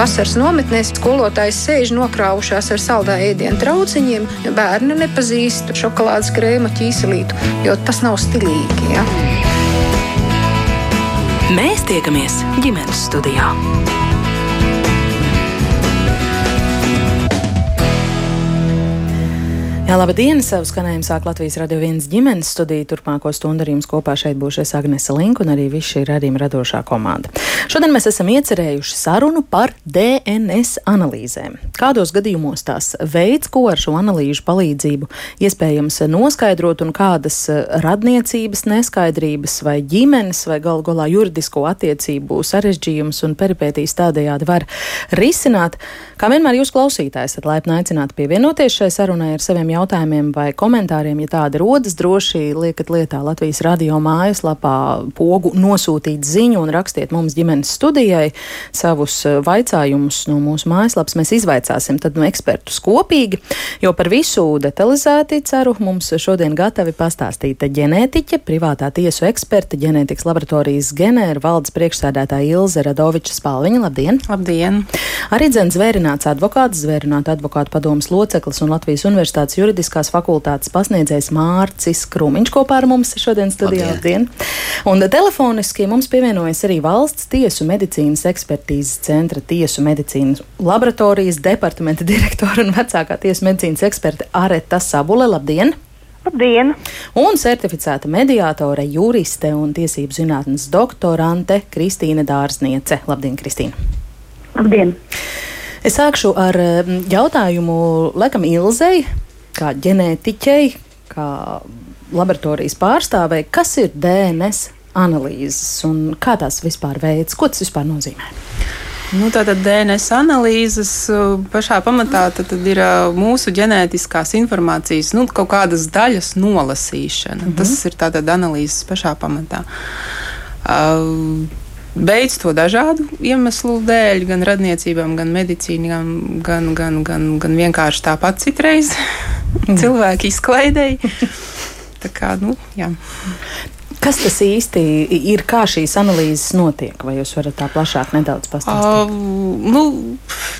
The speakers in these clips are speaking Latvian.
vasaras nometnēs skolotājs sēž nokrāvušās ar saldā ēdienu trauciņiem. Bērni nepazīst šokolādes krēma ķīselītu, jo tas nav stilīgi. Ja? Mēs tiekamies ģimenes studijā. Jā, laba diena! Savu skanējumu sāk Latvijas radio viens ģimenes studija. Turpmāko stundu ar jums kopā šeit būšies Agnese Link un arī viss šī radījuma radošā komanda. Šodien mēs esam iecerējuši sarunu par DNS analīzēm. Kādos gadījumos tās veids, ko ar šo analīžu palīdzību iespējams noskaidrot un kādas radniecības neskaidrības vai ģimenes vai galu galā juridisko attiecību sarežģījumus un peripētīs tādējādi var risināt. Kā vienmēr jūs klausītājs esat laipni aicināti pievienoties šai sarunai ar saviem jautājumiem jautājumiem vai komentāriem, ja tādi rodas, droši liekat lietā Latvijas radio mājaslapā pogu nosūtīt ziņu un rakstiet mums ģimenes studijai savus eh, vaicājumus no mūsu mājaslapas. Mēs izvaicāsim tad no ekspertus kopīgi, jo par visu detalizēti ceru mums šodien gatavi pastāstīt ģenētiķe, privātā tiesu eksperte, ģenētikas laboratorijas genēra valdes priekšsēdētāja Ilze Radoviča Spalviņa. Labdien! Labdien! Arī dzens zvērināts advokāts, zvērināta advokātu padomas loceklis un Latvijas Universitātes juridiskās fakultātes pasniedzējs Mārcis Krūmiņš kopā ar mums šodien studijā. Labdien. Un telefoniski mums pievienojas arī valsts tiesu medicīnas ekspertīzes centra tiesu medicīnas laboratorijas departamenta direktora un vecākā tiesu medicīnas eksperte Areta Sabule. Labdien! Labdien! Un certificēta mediātore, juriste un tiesību zinātnes doktorante Kristīne Dārzniece. Labdien, Kristīne! Labdien! Es sākšu ar jautājumu, laikam, Ilzei kā ģenētiķei, kā laboratorijas pārstāvei, kas ir DNS analīzes un kā tās vispār veids, ko tas vispār nozīmē? Nu, tātad DNS analīzes uh, pašā pamatā ir uh, mūsu ģenētiskās informācijas nu, kaut kādas daļas nolasīšana. Mm -hmm. Tas ir tātad analīzes pašā pamatā. Uh, beidz to dažādu iemeslu dēļ, gan radniecībām, gan medicīnām, gan, gan, gan, gan vienkārši tāpat citreiz cilvēku izklaidēji. Tā kā, nu, jā. Kas tas īsti ir, kā šīs analīzes notiek? Vai jūs varat tā plašāk nedaudz pastāstīt? Uh, nu,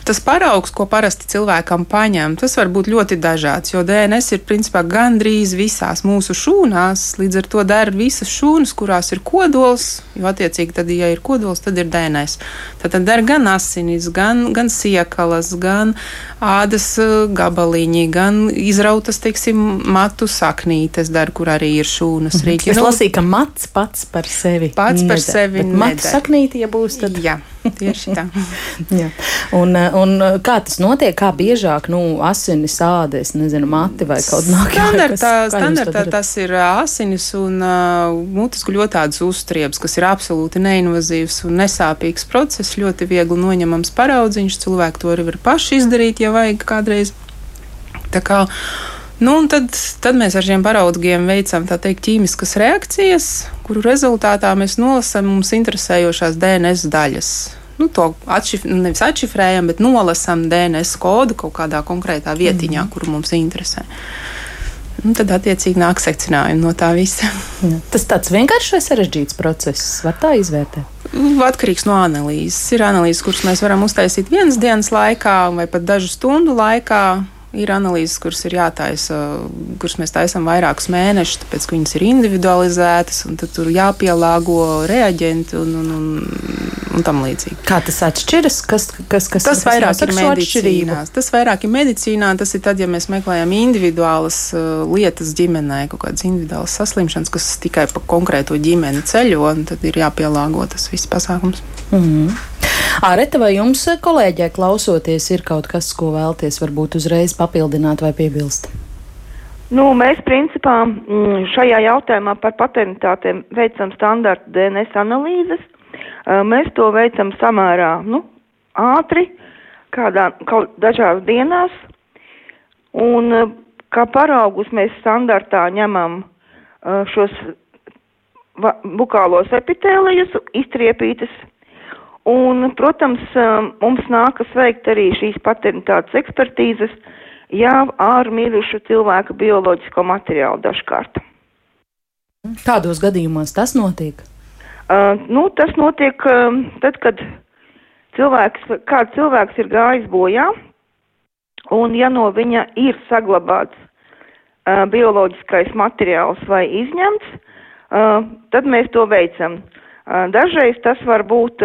tas paraugs, ko parasti cilvēkam paņem, tas var būt ļoti dažāds. Jo DNS ir principā gandrīz visās mūsu šūnās. Līdz ar to dara visas šūnas, kurās ir kodols. Jo, attiecīgi, tad, ja ir kodols, tad ir DNS. Tad, tad dara gan asinis, gan, gan siekalas, gan ādas gabaliņi, gan izrautas, teiksim, matu saknītes, dara, kur arī ir šūnas rīķi. Lasīju, ka mats pats par sevi. Pats par nedara. sevi. Matu saknīti, ja būs, tad. Jā, tieši tā. Jā. Un, un kā tas notiek, kā biežāk, nu, asinis, āda, es nezinu, mati vai kaut nāk. Standartā, standartā tas ir asinis un uh, mutes guļotādas uztriebs, kas ir absolūti neinvazīvs un nesāpīgs process, ļoti viegli noņemams paraudziņš. Cilvēki to arī var paši izdarīt, ja vajag kādreiz. Tā kā Nu, tad, tad mēs ar šiem paraugiem veicam teikt, ķīmiskas reakcijas, kuru rezultātā mēs nolasām mums interesējošās DNS daļas. Nu, to atšif, nu, nevis atšifrējam, bet nolasām DNS kodu kaut kādā konkrētā vietiņā, mm kuru mums interesē. Un tad, attiecīgi, nāk secinājumi no tā visa. Jā. Tas tāds vienkāršs vai sarežģīts process, var tā izvērtēt? Atkarīgs no analīzes. Ir analīzes, kuras mēs varam uztaisīt vienas dienas laikā vai pat dažu stundu laikā. Ir analīzes, kuras ir jātaisa, kuras mēs taisām vairākus mēnešus, tāpēc ka viņas ir individualizētas, un tur jāpielāgo reaģenti un, un, un, un tam līdzīgi. Kā tas atšķiras? Kas, kas, kas, tas vairāk ir medicīnā. Tas vairāk ir medicīnā. Tas ir tad, ja mēs meklējam individuālas uh, lietas ģimenē, kaut kādas individuālas saslimšanas, kas tikai pa konkrēto ģimeni ceļo, un tad ir jāpielāgo tas viss pasākums. Mm -hmm. Āreta, vai jums kolēģē klausoties ir kaut kas, ko vēlties varbūt uzreiz papildināt vai piebilst? Nu, mēs principā mm, šajā jautājumā par patentātiem veicam standarta DNS analīzes. Mēs to veicam samērā nu, ātri, kādā, kaut dažās dienās. Un kā paraugus mēs standartā ņemam šos bukālos epitēlijus, iztriepītas Un, protams, um, mums nākas veikt arī šīs patentātas ekspertīzes jau ar mirušu cilvēku bioloģisko materiālu dažkārt. Kādos gadījumos tas notiek? Uh, nu, tas notiek um, tad, kad cilvēks, kāds cilvēks ir gājis bojā, un ja no viņa ir saglabāts uh, bioloģiskais materiāls vai izņemts, uh, tad mēs to veicam. Uh, dažreiz tas var būt,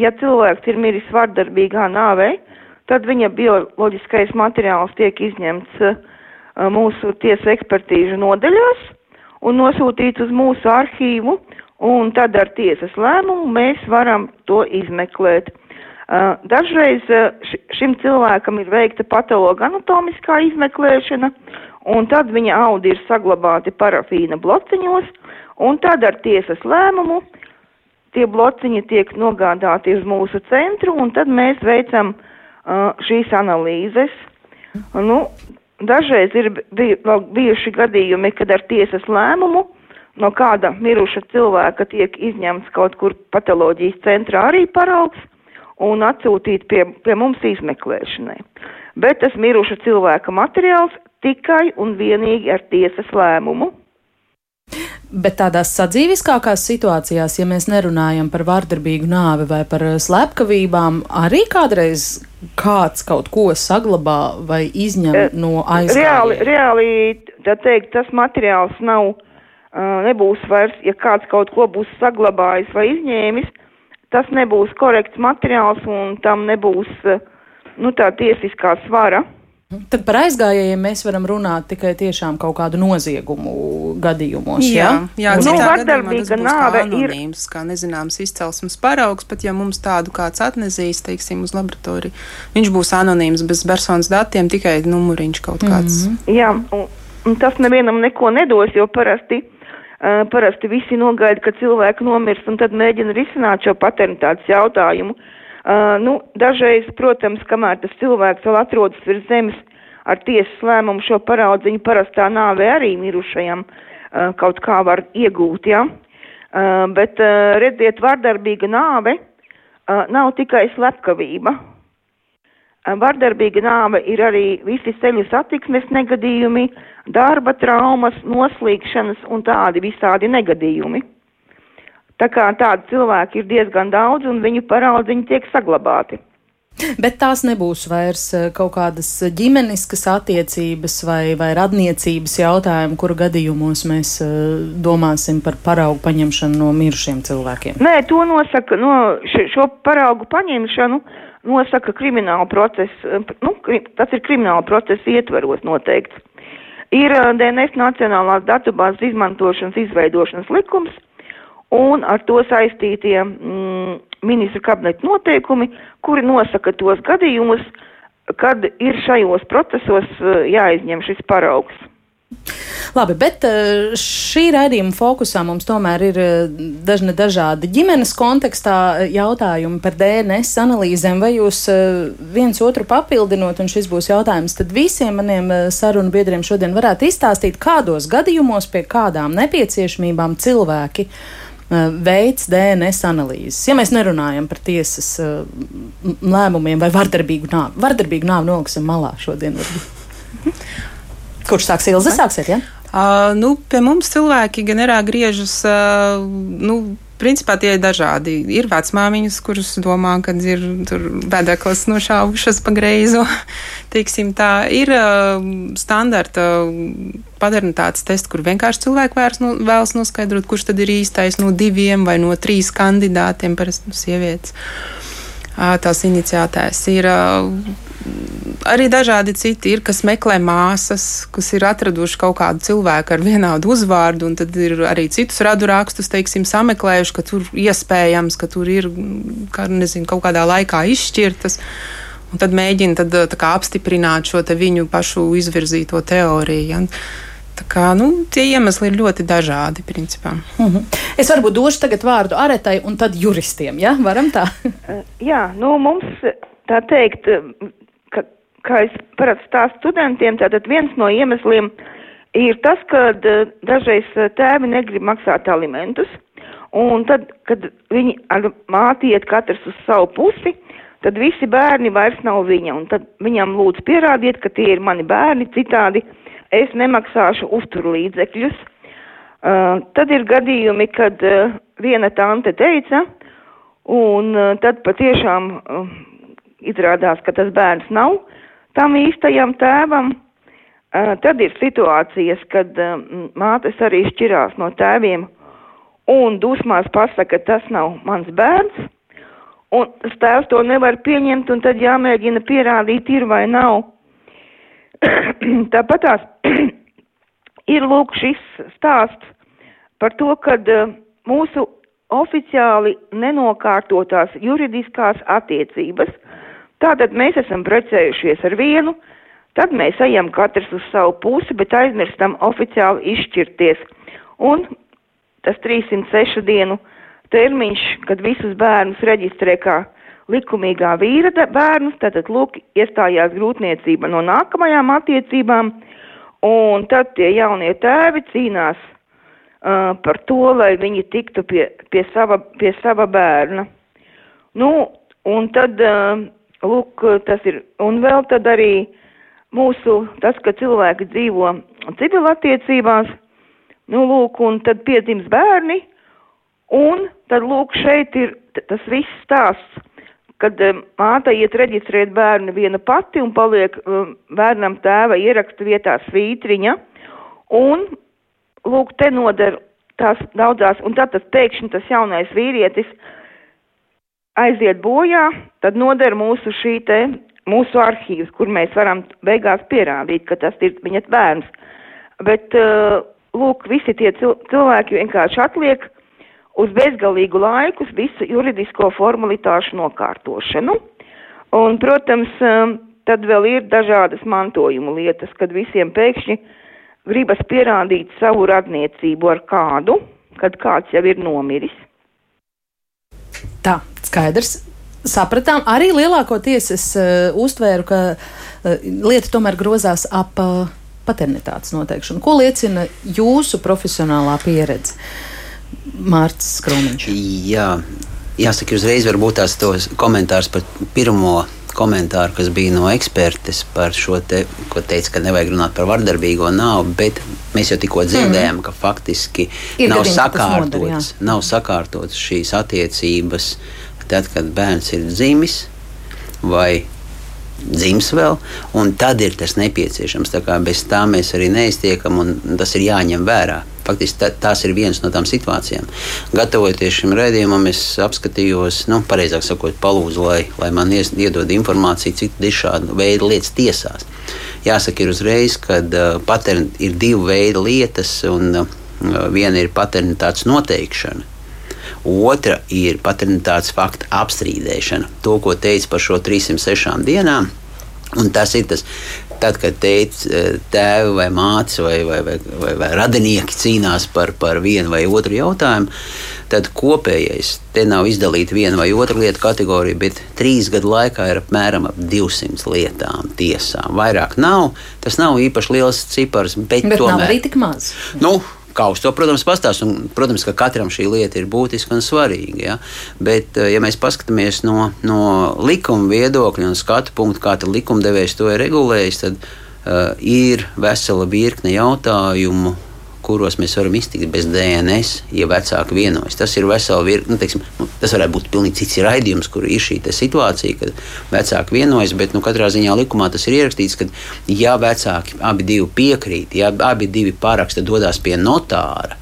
ja cilvēks ir miris vardarbīgā nāvē, tad viņa bioloģiskais materiāls tiek izņemts mūsu tiesu ekspertīžu nodaļās un nosūtīts uz mūsu arhīvu, un tad ar tiesas lēmumu mēs varam to izmeklēt. Dažreiz šim cilvēkam ir veikta patologa anatomiskā izmeklēšana, un tad viņa audi ir saglabāti parafīna blociņos, un tad ar tiesas lēmumu tie blociņi tiek nogādāti uz mūsu centru, un tad mēs veicam uh, šīs analīzes. Nu, dažreiz ir bij, bijuši gadījumi, kad ar tiesas lēmumu no kāda miruša cilvēka tiek izņemts kaut kur patoloģijas centrā arī paraugs un atsūtīt pie, pie mums izmeklēšanai. Bet tas miruša cilvēka materiāls tikai un vienīgi ar tiesas lēmumu. Bet tādās sadzīviskākās situācijās, ja mēs nerunājam par vārdarbīgu nāvi vai par slepkavībām, arī kādreiz kāds kaut ko saglabā vai izņem eh, no aizgājuma? Reāli, reāli tā teikt, tas materiāls nav, nebūs vairs, ja kāds kaut ko būs saglabājis vai izņēmis, tas nebūs korekts materiāls un tam nebūs, nu, tā tiesiskā svara. Tad par aizgājējiem mēs varam runāt tikai tiešām kaut kādu noziegumu gadījumos. Jā, jā, jā nu, vardarbīga nāve ir kā nezināms izcelsmes paraugs, pat ja mums tādu kāds atnesīs, teiksim, uz laboratoriju, viņš būs anonīms bez personas datiem, tikai numuriņš kaut kāds. Mm -hmm. Jā, un, un tas nevienam neko nedos, jo parasti Uh, parasti visi nogaida, ka cilvēki nomirst un tad mēģina risināt šo paternitātes jautājumu. Uh, nu, dažreiz, protams, kamēr tas cilvēks vēl atrodas virs zemes ar tiesas lēmumu šo paraudziņu parastā nāvē arī mirušajam uh, kaut kā var iegūt, ja? Uh, bet, uh, redziet, vardarbīga nāve uh, nav tikai slepkavība. Uh, vardarbīga nāve ir arī visi ceļu satiksmes negadījumi, darba traumas, noslīkšanas un tādi visādi negadījumi. Tā kā tādu cilvēku ir diezgan daudz un viņu paraudziņi tiek saglabāti. Bet tās nebūs vairs eh, kaut kādas ģimeniskas attiecības vai, vai radniecības jautājumi, kuru gadījumos mēs eh, domāsim par paraugu paņemšanu no mirušiem cilvēkiem. Nē, to nosaka, no šo paraugu paņemšanu nosaka krimināla procesa, nu, tas ir krimināla procesa ietveros noteikts. Ir eh, DNS Nacionālās datubāzes izmantošanas izveidošanas likums, un ar to saistītie mm, ministra kabineta noteikumi, kuri nosaka tos gadījumus, kad ir šajos procesos eh, jāizņem šis paraugs. Labi, bet eh, šī raidījuma fokusā mums tomēr ir eh, dažni dažādi ģimenes kontekstā jautājumi par DNS analīzēm. Vai jūs viens otru papildinot, un šis būs jautājums, tad visiem maniem sarunu biedriem šodien varētu izstāstīt, kādos gadījumos pie kādām nepieciešamībām cilvēki veids DNS analīzes. Ja mēs nerunājam par tiesas uh, lēmumiem vai vardarbīgu nāvi, vardarbīgu nāvi noliksim malā šodien. Kurš sāks Ilze? Sāksiet, ja? Uh, nu, pie mums cilvēki generā griežas, uh, nu, principā tie ir dažādi. Ir vecmāmiņas, kuras domā, ka ir vedeklis nošāvušas pa greizo. Teiksim, tā ir uh, standarta padarinātāts tests, kur vienkārši cilvēki vērs, no, vēlas noskaidrot, kurš tad ir īstais no diviem vai no trīs kandidātiem, parasti no sievietes. Uh, tās iniciētājs ir. Uh, arī dažādi citi ir, kas meklē māsas, kas ir atraduši kaut kādu cilvēku ar vienādu uzvārdu, un tad ir arī citus radu rakstus, teiksim, sameklējuši, ka tur iespējams, ka tur ir, kā, nezinu, kaut kādā laikā izšķirtas. Un tad mēģina tad, kā, apstiprināt šo viņu pašu izvirzīto teoriju. Ja? Tā kā, nu, tie iemesli ir ļoti dažādi. Principā. Uh mhm. -huh. Es varbūt došu tagad vārdu aretai un tad juristiem. Ja? Varam tā? Jā, nu, mums tā teikt, kā es parasti stāstu studentiem, tātad viens no iemesliem ir tas, ka dažreiz eh, tēvi negrib maksāt alimentus, un tad, kad viņi ar māti iet katrs uz savu pusi, tad visi bērni vairs nav viņa, un tad viņam lūdzu pierādiet, ka tie ir mani bērni, citādi es nemaksāšu uzturlīdzekļus. Uh, tad ir gadījumi, kad uh, viena tante teica, Un uh, tad patiešām uh, izrādās, ka tas bērns nav tam īstajam tēvam. Tad ir situācijas, kad mātes arī šķirās no tēviem un dusmās pasaka, ka tas nav mans bērns. Un tēvs to nevar pieņemt, un tad jāmēģina pierādīt, ir vai nav. Tāpat tās ir lūk šis stāsts par to, ka uh, mūsu oficiāli nenokārtotās juridiskās attiecības. Tātad mēs esam precējušies ar vienu, tad mēs ejam katrs uz savu pusi, bet aizmirstam oficiāli izšķirties. Un tas 306 dienu termiņš, kad visus bērnus reģistrē kā likumīgā vīra bērnus, tātad lūk iestājās grūtniecība no nākamajām attiecībām, un tad tie jaunie tēvi cīnās uh, par to, lai viņi tiktu pie, pie, sava, pie sava bērna. Nu, un tad, uh, lūk, tas ir, un vēl tad arī mūsu, tas, ka cilvēki dzīvo civilattiecībās, nu, lūk, un tad piedzims bērni, un tad, lūk, šeit ir tas viss stāsts, kad um, māte iet reģistrēt bērnu viena pati un paliek um, bērnam tēva ieraksta vietā svītriņa, un lūk, te noder tās daudzās, un tad tas pēkšņi tas jaunais vīrietis aiziet bojā, tad noder mūsu šī te, mūsu arhīvs, kur mēs varam beigās pierādīt, ka tas ir viņa bērns. Bet, uh, lūk, visi tie cilvēki vienkārši atliek uz bezgalīgu laiku visu juridisko formalitāšu nokārtošanu. Un, protams, uh, tad vēl ir dažādas mantojuma lietas, kad visiem pēkšņi gribas pierādīt savu radniecību ar kādu, kad kāds jau ir nomiris. Tā, skaidrs. Sapratām, arī lielākoties es uh, uztvēru, ka uh, lieta tomēr grozās ap uh, paternitātes noteikšanu. Ko liecina jūsu profesionālā pieredze, Mārcis Krūmiņš? Jā, jāsaka, uzreiz varbūt tās tos komentārs par pirmo komentāru, kas bija no ekspertes par šo te, ko teica, ka nevajag runāt par vardarbīgo nāvi, bet mēs jau tikko dzirdējām, mm. ka faktiski Ir nav sakārtotas, nodar, nav sakārtotas šīs attiecības tad, kad bērns ir dzimis vai dzims vēl, un tad ir tas nepieciešams. Tā kā bez tā mēs arī neiztiekam, un tas ir jāņem vērā. Faktiski tā, tās ir vienas no tām situācijām. Gatavoties šim raidījumam, es apskatījos, nu, pareizāk sakot, palūdzu, lai, lai man ies, iedod informāciju, cik ir šāda veida lietas tiesās. Jāsaka, ir uzreiz, ka uh, patern, ir divi veidi lietas, un uh, viena ir paternitātes noteikšana. Otra ir paternitātes fakta apstrīdēšana. To, ko teica par šo 306 dienām, Un tas ir tas, tad, kad teica, eh, tēvi vai māte vai, vai, vai, vai, vai radinieki cīnās par, par vienu vai otru jautājumu, tad kopējais te nav izdalīta viena vai otra lieta kategorija, bet trīs gadu laikā ir apmēram ap 200 lietām tiesām. Vairāk nav, tas nav īpaši liels cipars, bet, bet tomēr. arī tik maz. Nu, Kā uz to, protams, pastāstīt. Protams, ka katram šī lieta ir būtiska un svarīga. Ja? Bet, eh, ja mēs paskatāmies no, no likuma viedokļa un skatu punkta, kā likumdevējs to ir regulējis, tad uh, ir vesela virkne jautājumu kuros mēs varam iztikt bez DNS, ja vecāki vienojas. Tas ir veseli virkni, nu, teiksim, nu, tas varētu būt pilnīgi cits raidījums, kur ir šī situācija, kad vecāki vienojas, bet nu, katrā ziņā likumā tas ir ierakstīts, ka ja vecāki abi divi piekrīt, ja abi divi paraksta dodas pie notāra,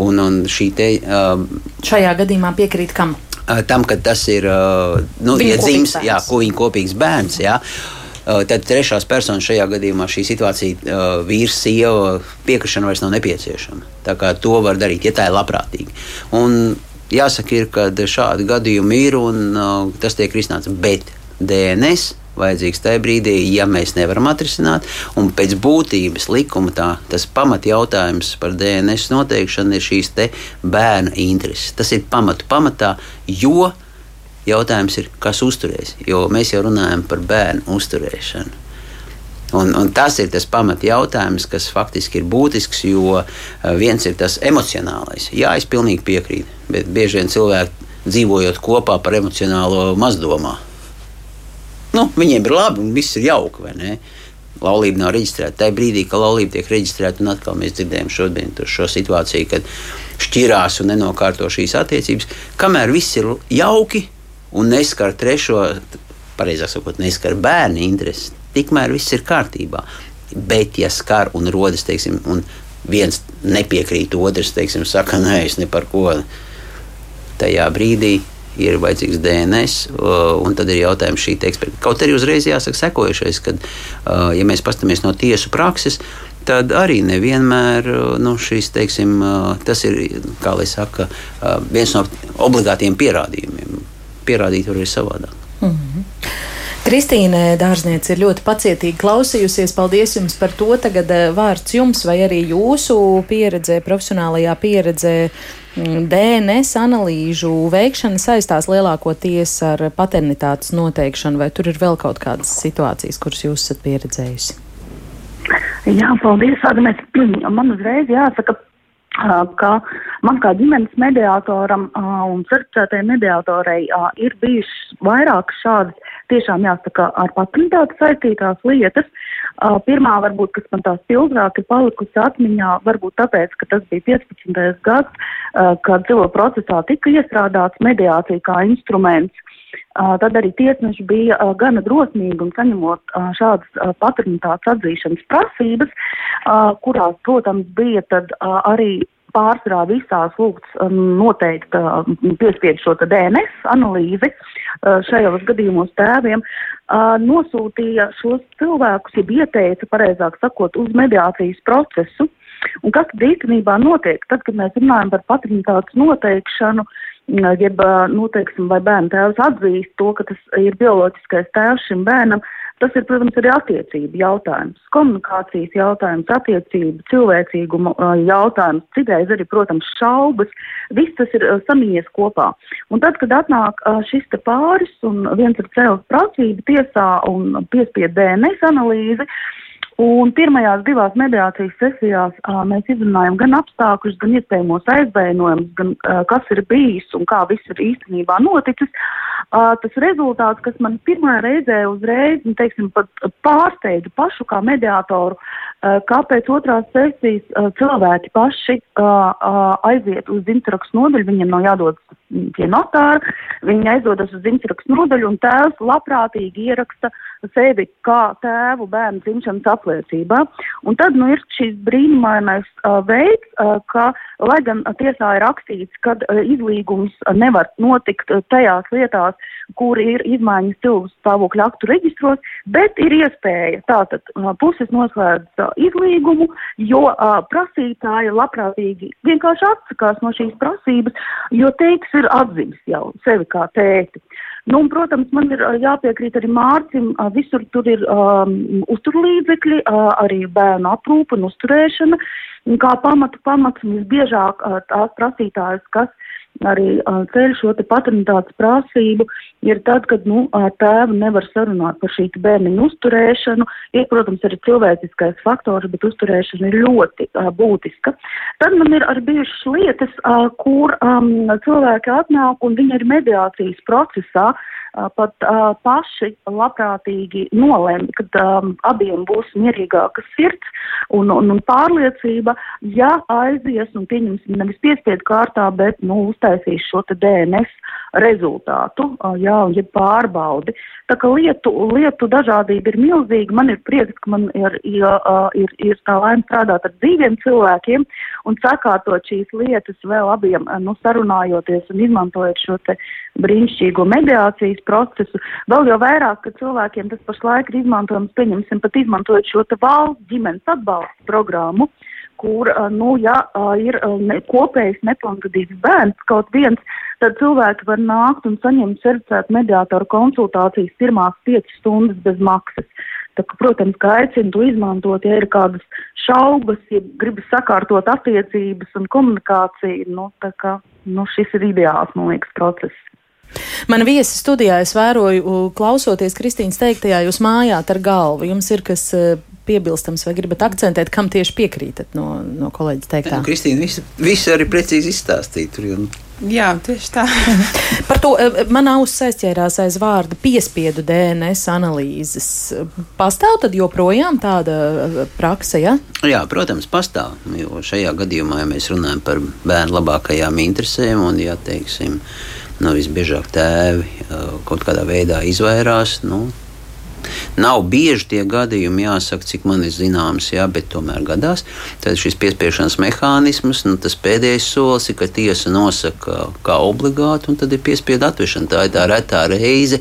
un, un šī te. Uh, Šajā gadījumā piekrīt kam? Uh, tam, ka tas ir uh, nu, ja dzims, jā, ko viņa kopīgs bērns. Jā. Uh, tad trešās personas šajā gadījumā šī situācija, uh, vīrs, sieva, piekrišana vairs nav nepieciešama. Tā kā to var darīt, ja tā ir labprātīgi. Un jāsaka, ir, ka šādi gadījumi ir un uh, tas tiek risināts. Bet DNS vajadzīgs tajā brīdī, ja mēs nevaram atrisināt. Un pēc būtības likuma tā, tas pamat jautājums par DNS noteikšanu ir šīs bērna intereses. Tas ir pamatu pamatā, jo Jautājums ir, kas uzturēs, jo mēs jau runājam par bērnu uzturēšanu. Un, un tas ir tas pamat jautājums, kas faktiski ir būtisks, jo uh, viens ir tas emocionālais. Jā, es pilnīgi piekrītu, bet bieži vien cilvēki dzīvojot kopā par emocionālo mazdomā. Nu, viņiem ir labi un viss ir jauki, vai ne? laulība nav reģistrēta. Tajā brīdī, kad laulība tiek reģistrēta, un atkal mēs dzirdējām šodien šo situāciju, kad šķirās un nenokārto šīs attiecības, kamēr viss ir jauki un neskar trešo, pareizāk sakot, neskar bērnu intereses, tikmēr viss ir kārtībā. Bet, ja skar un rodas, teiksim, un viens nepiekrīt, otrs, teiksim, saka, nē, es ne par ko, tajā brīdī ir vajadzīgs DNS, un tad ir jautājums šī eksperta. Kaut arī uzreiz jāsaka sekojušais, ka, ja mēs paskatāmies no tiesu prakses, tad arī nevienmēr nu, šis, teiksim, tas ir, kā lai saka, viens no obligātiem pierādījumiem. Pierādīt var arī savādāk. Mm -hmm. Kristīne Dārzniece ir ļoti pacietīgi klausījusies. Paldies jums par to. Tagad vārds jums vai arī jūsu pieredzē, profesionālajā pieredzē Mm, DNS analīžu veikšana saistās lielākoties ar paternitātes noteikšanu, vai tur ir vēl kaut kādas situācijas, kuras jūs esat pieredzējusi? Jā, paldies, Agnēs. Man uzreiz jāsaka, ka man kā ģimenes mediātoram un certificētajai mediātorei ir bijušas vairākas šādas tiešām jāsaka ar patentātu saistītās lietas. Uh, pirmā, varbūt, kas man tā spilgtāk ir palikusi atmiņā, varbūt tāpēc, ka tas bija 15. gads, uh, kad civil procesā tika iestrādāts mediācija kā instruments. Tad arī tiesneši bija gana drosmīgi un saņemot šādas paternitātes atzīšanas prasības, kurās, protams, bija tad arī pārsvarā visās lūgts noteikti um, piespied šo DNS analīzi šajos gadījumos tēviem, nosūtīja šos cilvēkus, ja ieteica, pareizāk sakot, uz mediācijas procesu. Un kas īstenībā notiek? Tad, kad mēs runājam par paternitātes noteikšanu, uh, jeb, nu, teiksim, vai bērnu tēvs atzīst to, ka tas ir bioloģiskais tēvs šim bērnam, uh, Tas ir, protams, arī attiecību jautājums, komunikācijas jautājums, attiecību, cilvēcīguma jautājums, citreiz arī, protams, šaubas. Viss tas ir samījies kopā. Un tad, kad atnāk šis te pāris un viens ir cēlis prasību tiesā un piespied DNS analīzi, Un pirmajās divās mediācijas sesijās a, mēs izrunājam gan apstākļus, gan iespējamos aizvainojumus, gan a, kas ir bijis un kā viss ir īstenībā noticis. A, tas rezultāts, kas man pirmā reizē uzreiz, nu, teiksim, pat pārsteidza pašu kā mediātoru, kāpēc otrās sesijas cilvēki paši aiziet uz dzimtarakstu nodaļu, viņiem nav jādodas pie notāra, viņi aizdodas uz dzimtarakstu nodaļu un tēvs labprātīgi ieraksta sevi kā tēvu bērnu dzimšanas apliecībā. Un tad nu, ir šis brīnumainais uh, veids, uh, ka, lai gan tiesā ir rakstīts, ka uh, izlīgums nevar notikt uh, tajās lietās, kur ir izmaiņas cilvēku stāvokļa aktu reģistros, bet ir iespēja tātad uh, puses noslēdz uh, izlīgumu, jo uh, prasītāja labprātīgi vienkārši atsakās no šīs prasības, jo teiks ir atzīst jau sevi kā tēti. Nu, un, protams, man ir jāpiekrīt arī Mārcim, visur tur ir um, uzturlīdzekļi, uh, arī bērnu aprūpa un uzturēšana, kā pamatu pamats, visbiežāk uh, tās prasītājas, kas arī ceļ šo te paternitātes prasību, ir tad, kad, nu, tēvi nevar sarunāt par šī bērniņu uzturēšanu. Ir, protams, arī cilvēciskais faktors, bet uzturēšana ir ļoti uh, būtiska. Tad man ir arī bijušas lietas, uh, kur um, cilvēki atnāk un viņi ir mediācijas procesā. Uh, pat uh, paši labprātīgi nolēma, ka um, abiem būs mierīgāka sirds un, un, un pārliecība, ja aizies un pieņemsim nevis piespiedu kārtā, bet nu, uztaisīs šo DNS rezultātu, uh, jā, ja pārbaudi. Tā kā lietu, lietu dažādība ir milzīga, man ir prieks, ka man ir, ir, ir, ir tā laime strādāt ar dzīviem cilvēkiem un sakārtot šīs lietas vēl abiem, nu, sarunājoties un izmantojot šo te brīnišķīgo mediācijas procesu. Vēl jau vairāk, ka cilvēkiem tas pašlaik ir izmantojams, pieņemsim, pat izmantojot šo te valsts ģimenes atbalsta programmu, kur, nu, ja ir ne, kopējs nepilngadīgs bērns kaut viens, tad cilvēki var nākt un saņemt certificētu mediātoru konsultācijas pirmās 5 stundas bez maksas. Tā, ka, protams, ka aicinu to izmantot, ja ir kādas šaubas, ja gribas sakārtot attiecības un komunikāciju, nu, kā, nu, šis ir ideāls, man liekas, process. Mana viesa studijā es vēroju, klausoties Kristīnas teiktajā, jūs mājāt ar galvu. Jums ir kas piebilstams vai gribat akcentēt, kam tieši piekrītat no, no kolēģis teiktā? Nu, Kristīna visu, visu arī precīzi izstāstīja. Tur jau Jā, tieši tā. Par to eh, man auss aizķērās aiz vārda piespiedu DNS analīzes. Pastāv tad joprojām tāda eh, praksa, ja? Jā, protams, pastāv. Jo šajā gadījumā, ja mēs runājam par bērnu labākajām interesēm un, ja teiksim, nu, visbiežāk tēvi eh, kaut kādā veidā izvairās, nu, Nav bieži tie gadījumi, jāsaka, cik man ir zināms, jā, bet tomēr gadās. Tad šis piespiešanas mehānisms, nu, tas pēdējais solis ir, ka tiesa nosaka kā obligātu, un tad ir piespiedu atvešana. Tā ir tā retā reize,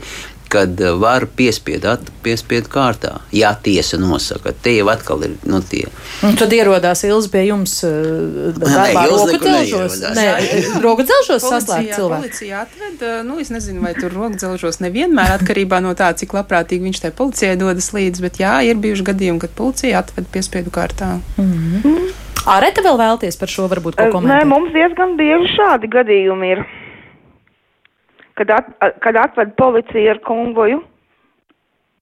kad eh, var piespied, at, piespied kārtā, ja tiesa nosaka. Te jau atkal ir nu, tie. Un tad ierodās Ilzi pie jums uh, darbā roku dzelžos. Nē, roku dzelžos saslēgt cilvēku. Policija atved, nu, es nezinu, vai tur roku dzelžos nevienmēr atkarībā no tā, cik labprātīgi viņš tai policijai dodas līdzi, bet jā, ir bijuši gadījumi, kad policija atved piespiedu kārtā. Mm -hmm. Areta vēl vēlties par šo varbūt ko komentēt? Nē, mums diezgan bieži šādi gadījumi ir kad, at, kad atved policija ar konvoju.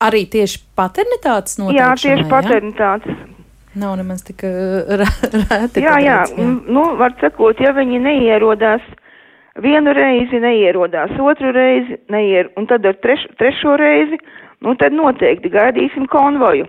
Arī tieši paternitātes noteikšanai? Jā, tieši paternitātes. Ja? Nav nemaz tik rēti. Jā, jā, jā. Nu, var sakot, ja viņi neierodās vienu reizi, neierodās otru reizi, neier, un tad ar treš, trešo reizi, nu tad noteikti gaidīsim konvoju.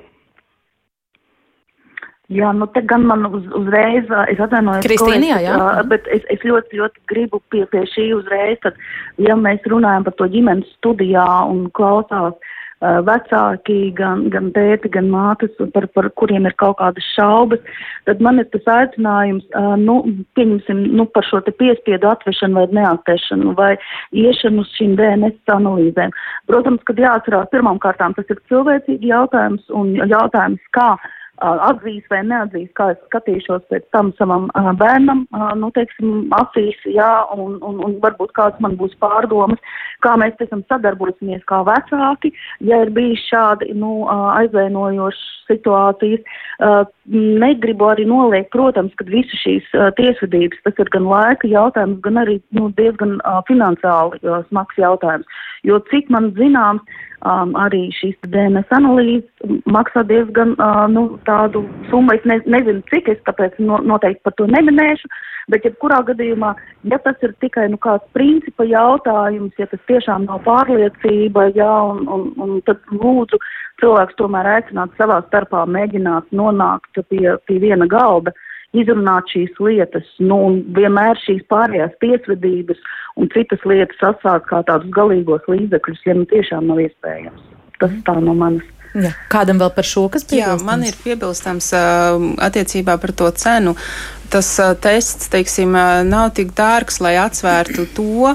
Jā, nu te gan man uz, uzreiz, es atvainojos, Kristīnā, jā. Bet es, es ļoti, ļoti gribu pie, pie šī uzreiz, tad, ja mēs runājam par to ģimenes studijā un klausās uh, vecāki, gan, gan tēti, gan mātes, par, par kuriem ir kaut kādas šaubas, tad man ir tas aicinājums, uh, nu, pieņemsim, nu, par šo te piespiedu atvešanu vai neatvešanu vai iešanu uz šīm DNS analīzēm. Protams, kad jāatcerās pirmām kārtām tas ir cilvēcīgi jautājums un jautājums, kā atzīs vai neatzīs, kā es skatīšos pēc tam savam uh, bērnam, uh, nu, teiksim, acīs, jā, un, un, un varbūt kāds man būs pārdomas, kā mēs, teiksim, sadarbosimies kā vecāki, ja ir bijis šādi, nu, uh, aizvainojošas situācijas. Uh, negribu arī noliekt, protams, ka visu šīs uh, tiesvedības, tas ir gan laika jautājums, gan arī, nu, diezgan uh, finansiāli smags jautājums. Jo cik man zināms, um, arī šīs DNS analīzes maksā diezgan uh, nu, tādu summu. Es ne, nezinu, cik es tāpēc no, noteikti par to neminēšu, bet jebkurā gadījumā, ja tas ir tikai nu, kāds principa jautājums, ja tas tiešām nav pārliecība, jā, un, un, un tad lūdzu cilvēks tomēr aicināt savā starpā mēģināt nonākt pie, pie viena galda. Uh, izrunāt šīs lietas, nu, un vienmēr šīs pārējās tiesvedības un citas lietas atsākt kā tādus galīgos līdzekļus, ja nu tiešām nav iespējams. Tas tā no manas. Jā. Kādam vēl par šo, kas piebilstams? Jā, man ir piebilstams uh, attiecībā par to cenu. Tas uh, tests, teiksim, uh, nav tik dārgs, lai atsvērtu to,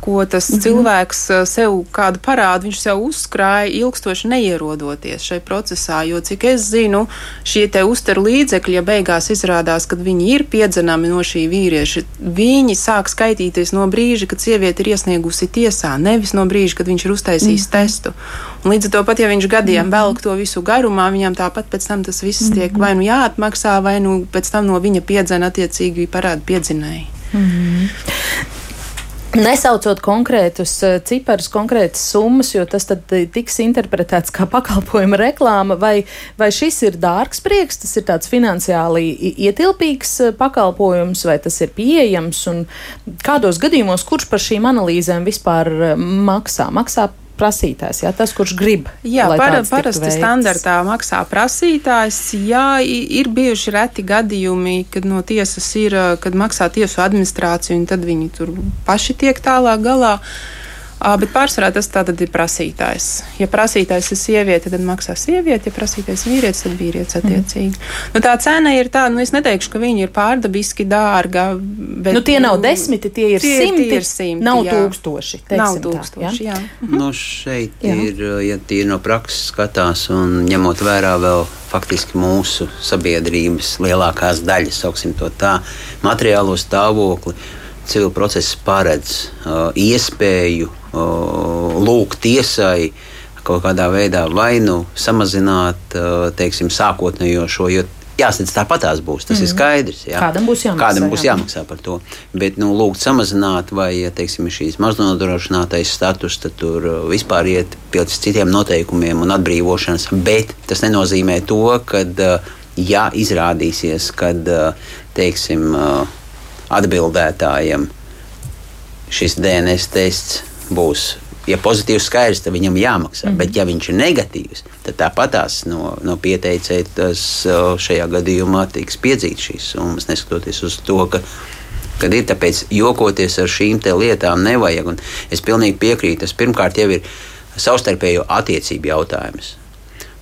ko tas mm -hmm. cilvēks eh, sev kādu parādu, viņš sev uzkrāja ilgstoši neierodoties šai procesā. Jo, cik es zinu, šie te uztaru līdzekļi, ja beigās izrādās, ka viņi ir piedzenami no šī vīrieša, viņi sāk skaitīties no brīža, kad sieviete ir iesniegusi tiesā, nevis no brīža, kad viņš ir uztaisījis mm -hmm. testu. Un līdz ar to pat, ja viņš gadiem mm -hmm. velk to visu garumā, viņam tāpat pēc tam tas viss mm -hmm. tiek vai nu jāatmaksā, vai nu pēc tam no viņa piedzena attiecīgi parādu piedzinēji. Mm -hmm. Nesaucot konkrētus eh, ciparus, konkrētas summas, jo tas tad eh, tiks interpretēts kā pakalpojuma reklāma, vai, vai šis ir dārgs prieks, tas ir tāds finansiāli ietilpīgs eh, pakalpojums, vai tas ir pieejams, un kādos gadījumos kurš par šīm analīzēm vispār maksā? Maksā prasītājs, jā, tas, kurš grib. Jā, par, parasti standartā maksā prasītājs. Jā, ir bijuši reti gadījumi, kad no tiesas ir, kad maksā tiesu administrācija, un tad viņi tur paši tiek tālāk galā. Uh, Bet pārsvarā tas tātad ir prasītājs. Ja prasītājs ir sieviete, tad maksā sieviete, ja prasītājs ir vīrietis, tad vīrietis mhm. attiecīgi. Mm. Nu, tā cena ir tāda, nu es neteikšu, ka viņi ir pārdabiski dārga. Bet, nu, tie nav nu, desmiti, tie ir tie, simti. Tie ir simti nav jā. tūkstoši. Nav tūkstoši, tā, jā. jā. Mhm. Nu, šeit jā. ir, ja tie no prakses skatās un ņemot vērā vēl faktiski mūsu sabiedrības lielākās daļas, sauksim to tā, materiālo stāvokli civil process paredz uh, iespēju uh, lūgt tiesai kaut kādā veidā vai nu samazināt uh, teiksim, sākotnējo šo. Jāsadz, tāpat tās būs. Tas mm ir mhm. skaidrs. Jā. Kādam būs jāmaksā, Kādam būs jā. jāmaksā par to. Bet, nu, lūgt samazināt, vai, ja teiksim, šīs maznodrošinātais status, tad tur uh, vispār iet pēc citiem noteikumiem un atbrīvošanas. Bet tas nenozīmē to, ka, ja izrādīsies, ka, teiksim, atbildētājiem šis DNS tests būs. Ja pozitīvs skaidrs, tad viņam jāmaksā. Mm. Bet, ja viņš ir negatīvs, tad tāpatās no, no pieteicēja tas šajā gadījumā tiks piedzīts šīs summas, neskatoties uz to, ka kad ir. Tāpēc jokoties ar šīm lietām nevajag. Un es pilnīgi piekrītu. Tas pirmkārt jau ir savstarpējo attiecību jautājums.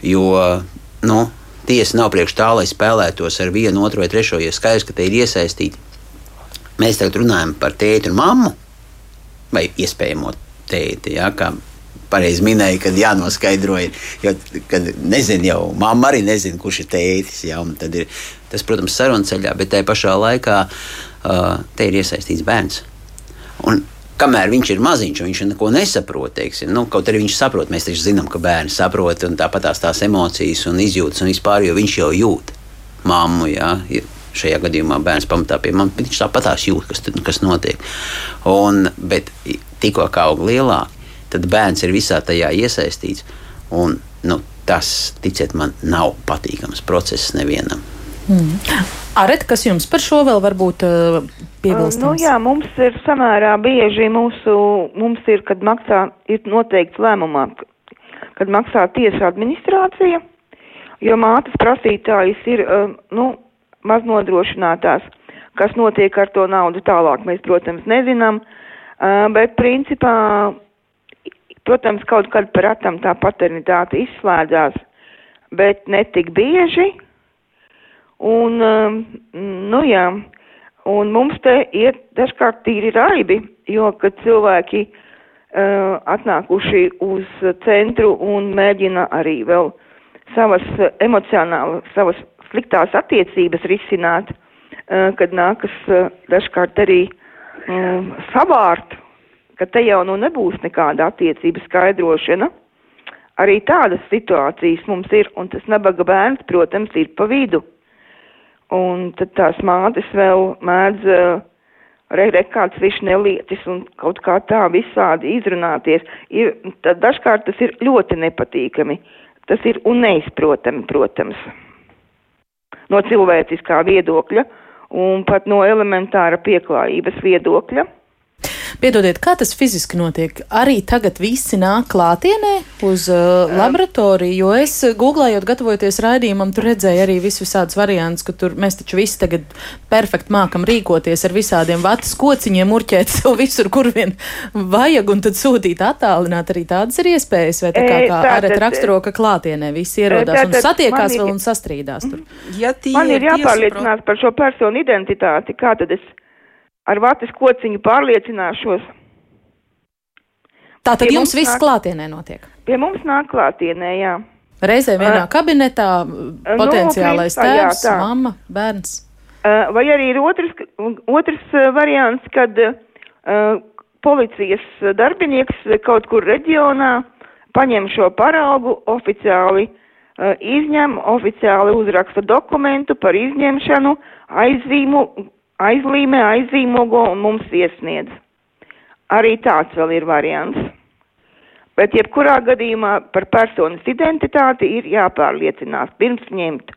Jo nu, tiesa nav priekš tā, lai spēlētos ar vienu, otru vai trešo, ja skaidrs, ka te ir iesaistīti. Mēs tagad runājam par tēti un mammu vai iespējamo tēti. Ja, pareizi minēja, kad jānoskaidro, jo, nezinu, jau mamma arī nezina, kurš ir tētis. Ja, ir, tas, protams, ir sarunu ceļā, bet tajā pašā laikā uh, te ir iesaistīts bērns. Un, kamēr viņš ir maziņš, viņš neko nesaprot. Teiksim, nu, kaut arī viņš saprot, mēs taču zinām, ka bērns saprot, un tāpat tās, tās emocijas un izjūtas un vispār, jo viņš jau jūt mammu. Ja, šajā gadījumā bērns pamatā pie manis, bet viņš tāpat tās jūt, kas, kas notiek. Un, bet tikko kā aug lielāk, tad bērns ir visā tajā iesaistīts. Un, nu, tas, ticiet man, nav patīkams process nevienam. Mm. Aret, kas jums par šo vēl varbūt uh, piebilstams? Uh, nu, jā, mums ir samērā bieži mūsu, mums ir, kad maksā, ir noteikts lēmumā, kad maksā tiesu administrācija, jo mātes prasītājs ir, uh, nu, maznodrošinātās. Kas notiek ar to naudu tālāk, mēs, protams, nezinām, uh, bet principā, protams, kaut kad par atam tā paternitāte izslēdzās, bet ne tik bieži. Un, um, nu jā, un mums te ir dažkārt tīri raibi, jo, kad cilvēki uh, atnākuši uz centru un mēģina arī vēl savas emocionālas, savas sliktās attiecības risināt, eh, kad nākas eh, dažkārt arī um, savārt, ka te jau nu nebūs nekāda attiecība skaidrošana. Arī tādas situācijas mums ir, un tas nabaga bērns, protams, ir pa vidu. Un tad tās mātes vēl mēdz uh, re, re kāds viņš nelietis un kaut kā tā visādi izrunāties. Ir, dažkārt tas ir ļoti nepatīkami. Tas ir un neizprotami, protams no cilvēciskā viedokļa un pat no elementāra pieklājības viedokļa. Piedodiet, kā tas fiziski notiek? Arī tagad visi nāk klātienē uz uh, laboratoriju, jo es uh, googlējot, gatavojoties raidījumam, tur redzēju arī visus visādus variantus, ka tur mēs taču visi tagad perfekti mākam rīkoties ar visādiem vatas kociņiem, urķēt sev visur, kur vien vajag, un tad sūtīt attālināt arī tādas ir iespējas, vai tā kā, kā arī raksturo, ka klātienē visi ierodās un satiekās ir, vēl un sastrīdās tur. Ja man ir jāpārliecinās par šo personu identitāti, kā tad es ar vatas kociņu pārliecināšos. Tā tad jums viss nāk, klātienē notiek? Pie mums nāk klātienē, jā. Reizē vienā uh, kabinetā potenciālais nu, tēvs, jā, mamma, bērns. Uh, vai arī ir otrs, otrs uh, variants, kad uh, policijas darbinieks kaut kur reģionā paņem šo paraugu oficiāli, uh, izņem, oficiāli uzraksta dokumentu par izņemšanu, aizzīmu, aizlīmē, aizīmogo un mums iesniedz. Arī tāds vēl ir variants. Bet jebkurā gadījumā par personas identitāti ir jāpārliecinās pirms ņemt.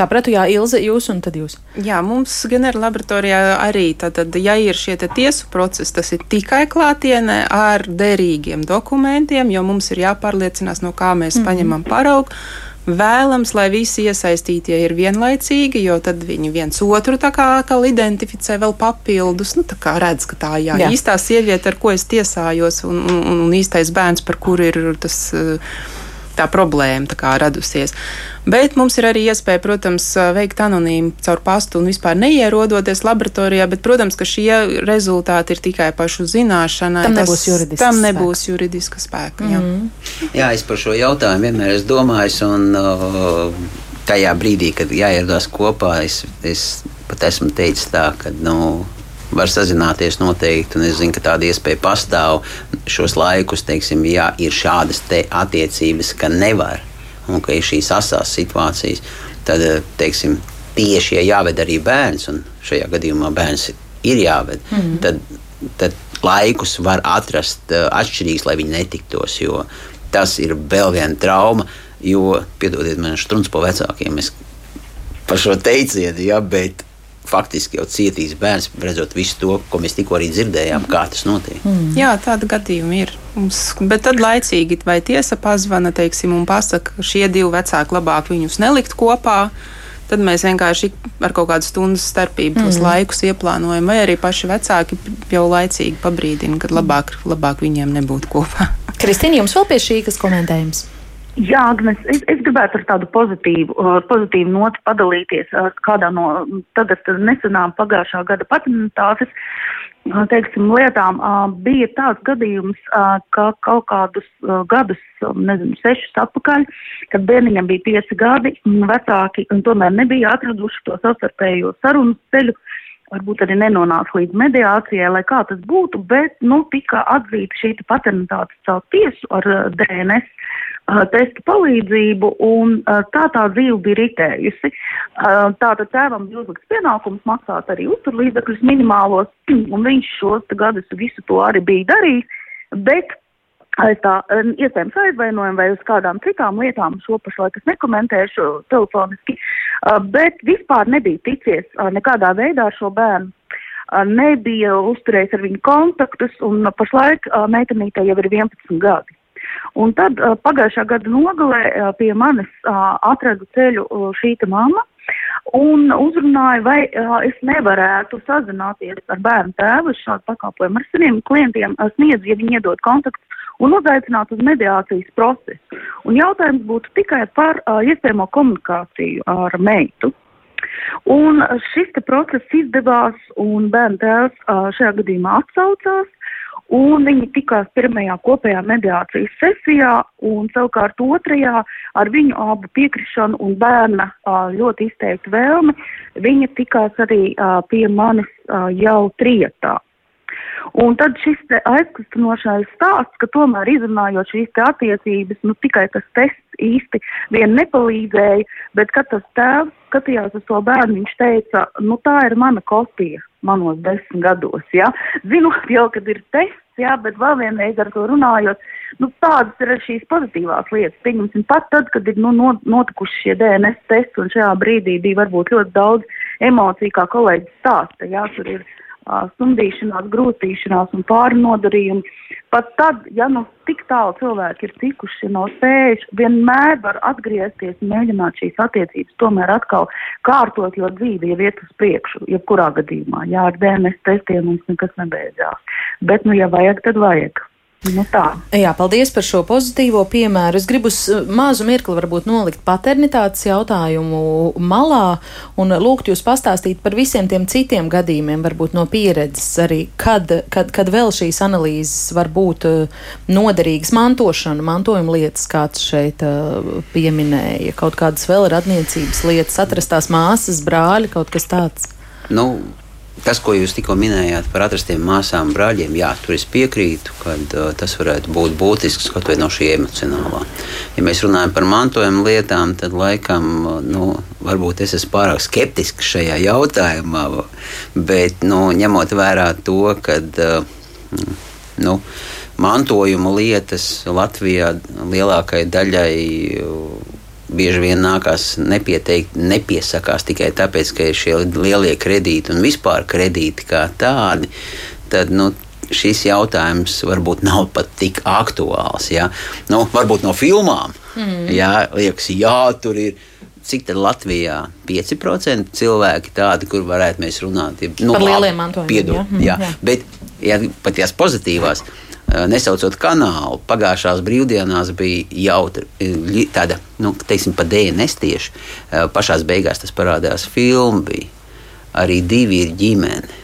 Sapratu, jā, Ilze, jūs un tad jūs. Jā, mums ģenerāla laboratorijā arī, tātad, ja ir šie tiesu procesi, tas ir tikai klātienē ar derīgiem dokumentiem, jo mums ir jāpārliecinās, no kā mēs mm -hmm. paņemam paraugu Vēlams, lai visi iesaistītie ir vienlaicīgi, jo tad viņi viens otru tā kā atkal identificē vēl papildus. Nu, tā kā redz, ka tā jā, jā. īstā sieviete, ar ko es tiesājos, un, un, un īstais bērns, par kuru ir tas. Uh, tā problēma tā radusies. Bet mums ir arī iespēja, protams, veikt anonīmi caur pastu un vispār neierodoties laboratorijā, bet, protams, ka šie rezultāti ir tikai pašu zināšanai. Tam nebūs juridiska tam nebūs spēka. juridiska spēka. Mm -hmm. jā. jā, es par šo jautājumu vienmēr esmu domājis. Un, uh, tajā brīdī, kad jāierodās kopā, es, es pat esmu teicis tā, ka nu, var sazināties noteikti, un es zinu, ka tāda iespēja pastāv šos laikus, teiksim, ja ir šādas attiecības, ka nevar, un ka ir šīs asās situācijas, tad, teiksim, tieši, ja jāved arī bērns, un šajā gadījumā bērns ir jāved, mm. tad, tad laikus var atrast uh, atšķirīgus, lai viņi netiktos, jo tas ir vēl viena trauma, jo, piedodiet man, strunts po vecākiem, es par šo teicienu, ja, bet faktiski jau cietīs bērns, redzot visu to, ko mēs tikko arī dzirdējām, kā tas notiek. Mm. Jā, tāda gadījuma ir. Mums, bet tad laicīgi vai tiesa pazvana teiksim, un pasaka, ka šie divi vecāki labāk viņus nelikt kopā. Tad mēs vienkārši ar kaut kādu stundu starpību tos mm. laikus ieplānojam, vai arī paši vecāki jau laicīgi pabrīdina, ka labāk, labāk viņiem nebūt kopā. Kristīna, jums vēl pie šī kas komentējums? Jā, Agnes, es, es gribētu ar tādu pozitīvu, pozitīvu noti padalīties ar kādā no tagad nesenām pagājušā gada patentātes, teiksim, lietām. Bija tāds gadījums, ka kaut kādus gadus, nezinu, sešus atpakaļ, kad bērniņam bija pieci gadi, vecāki tomēr nebija atraduši to savstarpējo sarunu ceļu. Varbūt arī nenonāca līdz mediācijai, lai kā tas būtu, bet, nu, tika atzīta šī patentāte caur tiesu ar uh, DNS testu palīdzību, un tā tā dzīve bija ritējusi. Tātad tēvam bija uzlikts pienākums maksāt arī uzturlīdzekļus minimālos, un viņš šos gadus visu to arī bija darījis, bet aiz tā iespējams aizvainojumu vai uz kādām citām lietām šo pašlaik es nekomentēšu telefoniski, bet vispār nebija ticies nekādā veidā ar šo bērnu nebija uzturējis ar viņu kontaktus, un pašlaik meitenītei jau ir 11 gadi. Un tad pagājušā gada nogalē pie manis atradu ceļu šī mamma un uzrunāja, vai es nevarētu sazināties ar bērnu tēvu šādu pakalpojumu ar saviem klientiem, uh, sniedz, ja viņi iedod kontaktus un uzaicināt uz mediācijas procesu. Un jautājums būtu tikai par uh, iespējamo komunikāciju ar meitu. Un šis process izdevās, un bērnu tēvs uh, šajā gadījumā atsaucās, Un viņi tikās pirmajā kopējā mediācijas sesijā, un savukārt otrajā ar viņu abu piekrišanu un bērna ļoti izteiktu vēlmi, viņa tikās arī pie manis jau trietā. Un tad šis aizkustinošais stāsts, ka tomēr izrunājot šīs attiecības, nu tikai tas tests īsti vien nepalīdzēja, bet kad tas tēvs skatījās uz to bērnu, viņš teica, nu tā ir mana kopija manos desmit gados. Ja? Zinot jau, kad ir tests, jā, bet vēl vienreiz ar to runājot, nu tādas ir šīs pozitīvās lietas. Pieņemsim, pat tad, kad ir nu, notikuši šie DNS testi un šajā brīdī bija varbūt ļoti daudz emociju, kā kolēģis stāsta, jā, tur ir stumdīšanās, grūtīšanās un pārnodarījumi. Pat tad, ja nu tik tālu cilvēki ir tikuši no spējuši, vienmēr var atgriezties un mēģināt šīs attiecības tomēr atkal kārtot, jo dzīve jau iet uz priekšu, jebkurā gadījumā. Jā, ar DNS testiem mums nekas nebeidzās. Bet, nu, ja vajag, tad vajag. Nu tā. Jā, paldies par šo pozitīvo piemēru. Es gribu mazu mirkli varbūt nolikt paternitātes jautājumu malā un lūgt jūs pastāstīt par visiem tiem citiem gadījumiem, varbūt no pieredzes arī, kad, kad, kad vēl šīs analīzes var būt uh, noderīgas mantošana, mantojuma lietas, kāds šeit uh, pieminēja, kaut kādas vēl radniecības lietas, atrastās māsas, brāļi, kaut kas tāds. Nu, Tas, ko jūs tikko minējāt par atrastiem māsām, brāļiem, jā, tur es piekrītu, ka uh, tas varētu būt būtisks kaut vai no šī emocionālā. Ja mēs runājam par mantojuma lietām, tad laikam, uh, nu, varbūt es esmu pārāk skeptisks šajā jautājumā, bet nu, ņemot vērā to, ka uh, nu, mantojuma lietas Latvijā lielākajai daļai. Bieži vien nākās nepieteikt, nepiesakās tikai tāpēc, ka ir šie lielie kredīti un vispār kredīti kā tādi. Tad, nu, šis jautājums varbūt nav pat tik aktuāls. Ja? Nu, varbūt no filmām. Mm. Jā, liekas, jā, tur ir. Cik tad Latvijā 5% cilvēki tādi, kur varētu mēs runāt? Ja, nu, Par lieliem mantojumiem. Piedod, jā. Mm, jā. jā. Bet, ja pat tās pozitīvās, Eh, nesaucot kanālu, pagājušās brīvdienās bija jautra eh, tāda, nu, teiksim, pa DNS tieši. Eh, pašās beigās tas parādījās filmā. Arī divi ir ģimene.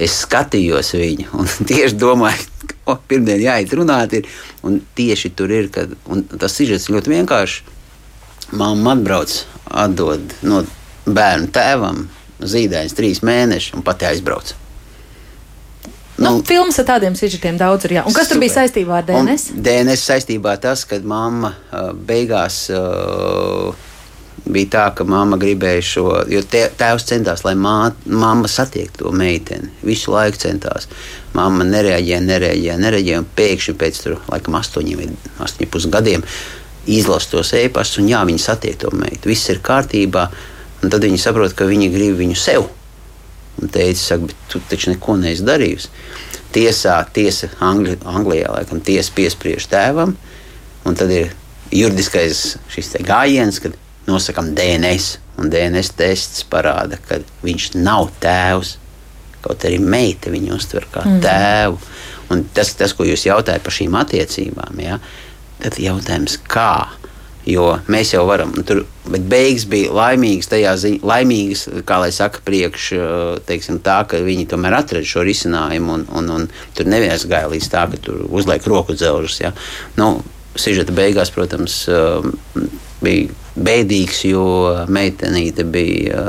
Es skatījos viņu un tieši domāju, ka oh, pirmdien jāiet runāt. Ir, un tieši tur ir, kad tas sižets ļoti vienkārši. Māma atbrauc, atdod no bērnu tēvam zīdaiņus trīs mēnešus un pati aizbrauc. Nu, nu, filmas ar tādiem sižetiem daudz ir. Jā. Un kas super. tur bija saistībā ar DNS? Un DNS saistībā tas, ka mamma beigās. Uh, bija tā, ka mamma gribēja šo, jo tēvs centās, lai mā, mamma satiektu to meiteni. Visu laiku centās. Mamma nereaģēja, nereaģēja, nereaģēja. Pēkšņi pēc tam, laikam, astoņiem, astoņiem pusgadiem izlasa tos e-pastus, un jā, viņi satiek to meitu. Viss ir kārtībā. Un tad viņi saprot, ka viņi grib viņu sev. Un teica, saka, bet tu taču neko neesi darījusi. Tiesā, tiesa Angli, Anglijā, laikam, tiesa piespriež tēvam, un tad ir juridiskais šis gājiens, kad nosakām DNS. Un DNS tests parāda, ka viņš nav tēvs. Kaut arī meita viņu uztver kā mm. tēvu. Un tas, tas, ko jūs jautājat par šīm attiecībām, ja, tad jautājums, kā? Jo mēs jau varam, tur, bet beigas bija laimīgas, tajā ziņā, laimīgas, kā lai saka, priekš teiksim, tā, ka viņi tomēr atrada šo risinājumu, un, un, un tur neviens gāja līdz tā, ka tur uzliek roku dzelžus. Ja. Nu, Sižeta beigās, protams, bija bēdīgs, jo meitenīte bija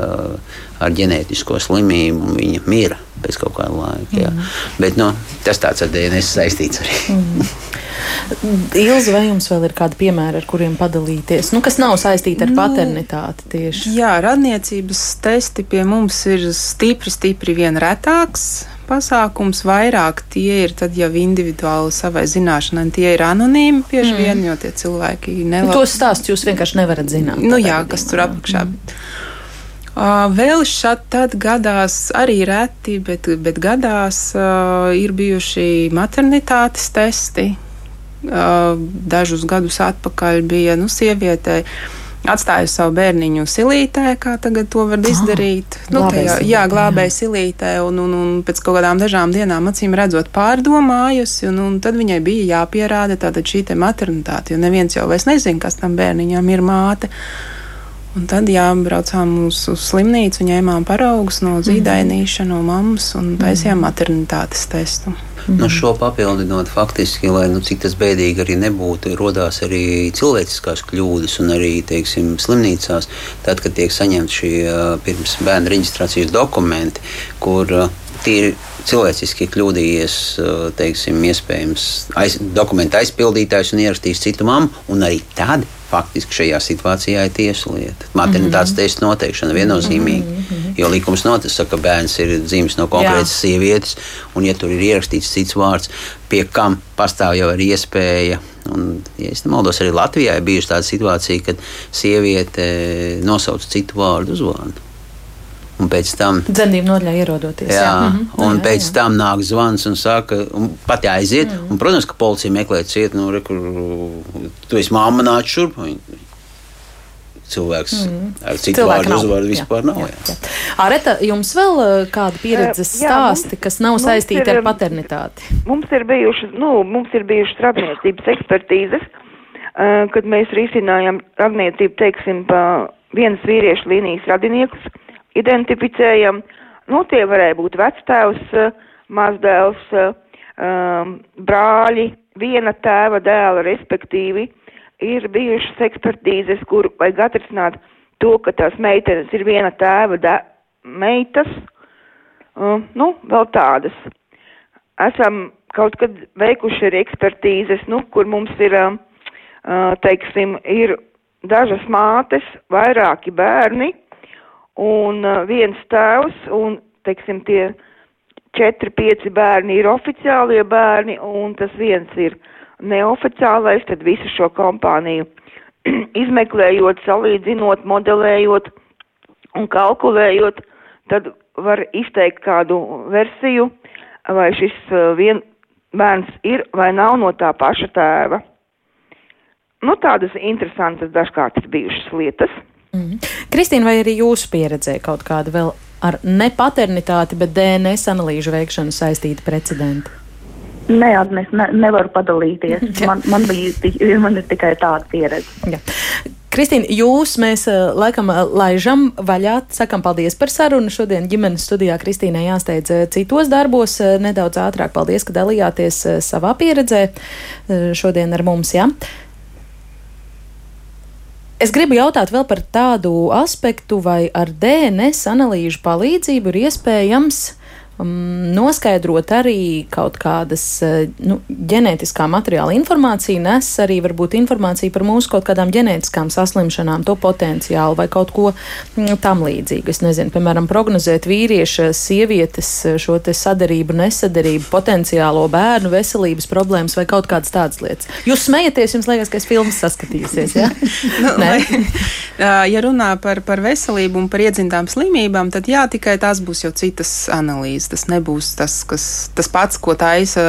ar ģenētisko slimību, un viņa mira pēc kaut kāda laika. Jā. Mm. Bet nu, tas tāds ar DNS saistīts arī. Mm. Ilza, vai jums vēl ir kādi piemēri, ar kuriem padalīties, nu, kas nav saistīti ar nu, paternitāti tieši? Jā, radniecības testi pie mums ir stipri, stipri vien retāks pasākums, vairāk tie ir tad jau individuāli savai zināšanai. Tie ir anonīmi bieži mm. vien, jo tie cilvēki nevar. Tos stāstus jūs vienkārši nevarat zināt. Nu jā, gadījumā. kas tur apakšā. Mm. Uh, vēl šādi gadās, arī reti, bet, bet gadās uh, ir bijuši maternitātes testi. Uh, dažus gadus atpakaļ bija nu, sievietei atstāju savu bērniņu silītē, kā tagad to var izdarīt. Ah, nu, tajā, jā, glābēja silītē, un, un, un pēc kaut kādām dažām dienām acīm redzot pārdomājusi, un, un tad viņai bija jāpierāda tātad šī te maternitāte, jo neviens jau vairs nezina, kas tam bērniņam ir māte. Un tad jā, braucām uz, uz slimnīcu, ņēmām paraugus no mhm. zīdainīša, no mammas un taisījām mhm. maternitātes testu. Mm nu, šo papildinot, faktiski, lai nu, cik tas bēdīgi arī nebūtu, radās arī cilvēciskās kļūdas un arī teiksim, slimnīcās, tad, kad tiek saņemti šie pirms bērnu reģistrācijas dokumenti, kur tīri cilvēciski kļūdījies, teiksim, iespējams, aiz, dokumentu aizpildītājs un ierakstījis citu mammu, un arī tad faktiski šajā situācijā ir tiesu lieta. Maternitātes mm -hmm. tests noteikšana viennozīmīgi. Mm -hmm. Jo likums notiek, ka bērns ir dzimis no konkrētas Jā. sievietes, un ja tur ir ierakstīts cits vārds, pie kam pastāv jau arī iespēja. Un, ja es nemaldos, arī Latvijā ir bijusi tāda situācija, kad sieviete nosauc citu vārdu uzvārdu. Un pēc tam dzemdību nodaļā ierodoties. Jā, jā. Mm -hmm. un jā, pēc jā. tam nāk zvans un saka, un pat jāaiziet. Mm -hmm. un, protams, ka policija meklē cietu, nu, re, kur tu esi māma nāc šurp. Cilvēks mm. ar citu Cilvēku vārdu uzvārdu vispār jā, nav. Jā, jā. Areta, jums vēl kāda pieredzes jā, stāsti, kas nav saistīti ar paternitāti? Mums ir bijušas, nu, mums ir bijušas radniecības ekspertīzes, kad mēs risinājām radniecību, teiksim, pa vienas vīriešu līnijas radiniekus identificējam. Nu, tie varēja būt vectēvs, eh, mazdēls, um, brāļi, viena tēva dēla, respektīvi, ir bijušas ekspertīzes, kur vajag atrisināt to, ka tās meitenes ir viena tēva de meitas, uh, nu, vēl tādas. Esam kaut kad veikuši arī ekspertīzes, nu, kur mums ir, uh, teiksim, ir dažas mātes, vairāki bērni, un uh, viens tēvs, un, teiksim, tie četri, pieci bērni ir oficiālie bērni, un tas viens ir neoficiālais, tad visu šo kompāniju izmeklējot, salīdzinot, modelējot un kalkulējot, tad var izteikt kādu versiju, vai šis uh, vien bērns ir vai nav no tā paša tēva. Nu, tādas interesantas dažkārt ir bijušas lietas. Mm. Kristīna, vai arī jūsu pieredzē kaut kāda vēl ar ne paternitāti, bet DNS analīžu veikšanu saistīta precedenta? Nē, Agnēs, ne, nevaru padalīties. Man, man, bija, man ir tikai tāda pieredze. Jā. Kristīna, jūs mēs eh, laikam eh, laižam vaļā, sakam paldies par sarunu. Šodien ģimenes studijā Kristīnai jāsteidz eh, citos darbos nedaudz ātrāk. Paldies, ka dalījāties savā pieredzē šodien ar mums. Ja? Es gribu jautāt vēl par tādu aspektu, vai ar DNS analīžu palīdzību ir iespējams noskaidrot arī kaut kādas uh, nu, ģenētiskā materiāla informācija, nes arī varbūt informāciju par mūsu kaut kādām ģenētiskām saslimšanām, to potenciālu vai kaut ko mm, tam līdzīgu. Es nezinu, piemēram, prognozēt vīrieša, sievietes šo te sadarību, nesadarību, potenciālo bērnu veselības problēmas vai kaut kādas tādas lietas. Jūs smejaties, jums liekas, ka es filmas saskatījusies? Ja? nu, ja runā par, par veselību un par iedzimtām slimībām, tad jā, tikai tās būs jau citas analīzes. Tas nebūs tas, kas, tas pats, ko taisa.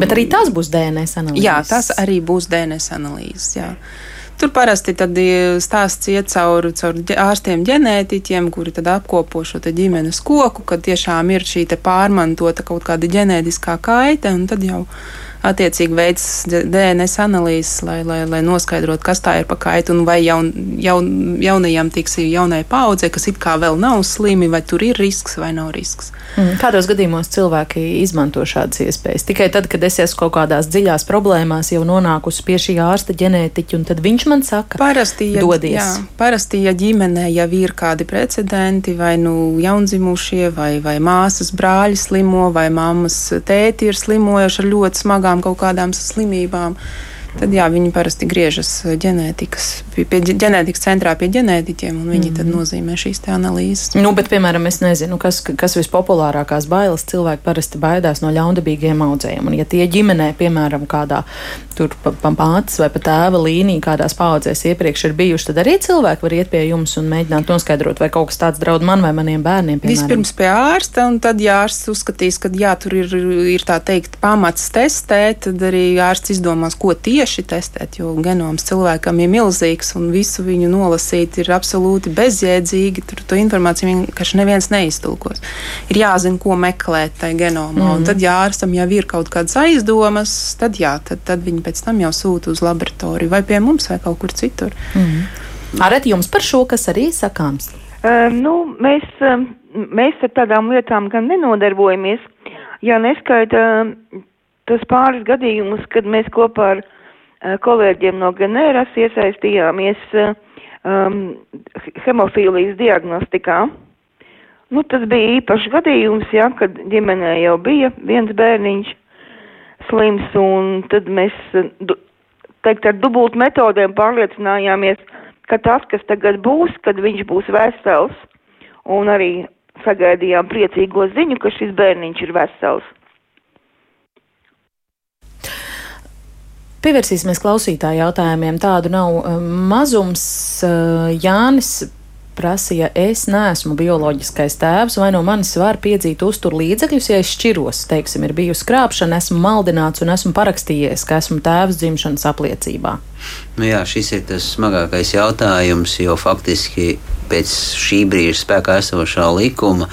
Bet arī tās būs DNS analīzes. Jā, tas arī būs DNS analīzes. Jā. Tur parasti stāsts iet cauri caur ārstiem, ģenētiķiem, kuri apkopo šo ģimenes koku, kad tiešām ir šī pārmantota kaut kāda ģenētiskā kaita, tad jau attiecīgi veids DNS analīzes, lai, lai, lai noskaidrotu, kas tā ir pa kaitu un vai jaun, jaun, jaunajam tiks jaunai paudzei, kas it kā vēl nav slimi, vai tur ir risks vai nav risks. Mm. Kādos gadījumos cilvēki izmanto šādas iespējas? Tikai tad, kad es esmu kaut kādās dziļās problēmās, jau nonākusi pie šī ārsta ģenētiķa, un tad viņš man saka, parasti, ja, dodies. Jā, parasti, ja ģimenē jau ir kādi precedenti, vai nu jaundzimušie, vai, vai māsas brāļi slimo, vai mammas tēti ir slimojuši ar ļoti smagām smagām kaut kādām slimībām tad jā, viņi parasti griežas ģenētikas, pie, ģenētikas centrā pie ģenētiķiem, un viņi mm. tad nozīmē šīs analīzes. Nu, bet, piemēram, es nezinu, kas, kas vispopulārākās bailes cilvēki parasti baidās no ļaundabīgiem audzējiem. Un, ja tie ģimenē, piemēram, kādā tur pa, pa mātes vai pa tēva līnija, kādās paudzēs iepriekš ir bijuši, tad arī cilvēki var iet pie jums un mēģināt noskaidrot, vai kaut kas tāds draud man vai maniem bērniem. Piemēram. Vispirms pie ārsta, un tad, ja ārsts uzskatīs, ka jā, tur ir, ir tā teikt pamats testēt, tad arī ārsts izdomās, ko tieši tieši testēt, jo genoms cilvēkam ir milzīgs un visu viņu nolasīt ir absolūti bezjēdzīgi. Tur to informāciju vienkārši neviens neiztulkos. Ir jāzina, ko meklēt tajā genomā. Mm. Un tad, ja ārstam jau ir kaut kādas aizdomas, tad jā, tad, tad viņi pēc tam jau sūta uz laboratoriju vai pie mums vai kaut kur citur. Mm. Aret, jums par šo kas arī sakāms? Uh, nu, mēs, uh, mēs ar tādām lietām gan nenodarbojamies, ja neskaita uh, tas pāris gadījumus, kad mēs kopā ar kolēģiem no Generas iesaistījāmies eh, um, hemofīlijas diagnostikā. Nu, tas bija īpašs gadījums, ja, kad ģimenē jau bija viens bērniņš slims, un tad mēs, eh, teikt, ar dubult metodēm pārliecinājāmies, ka tas, kas tagad būs, kad viņš būs vesels, un arī sagaidījām priecīgo ziņu, ka šis bērniņš ir vesels. Pievērsīsimies klausītāju jautājumiem. Tādu nav mazums. Eh, Jānis prasīja, es neesmu bioloģiskais tēvs, vai no manis var piedzīt uzturu līdzekļus, ja es šķiros, teiksim, ir bijusi krāpšana, esmu maldināts un esmu parakstījies, ka esmu tēvs dzimšanas apliecībā. Nu jā, šis ir tas smagākais jautājums, jo faktiski pēc šī brīža spēkā esošā likuma,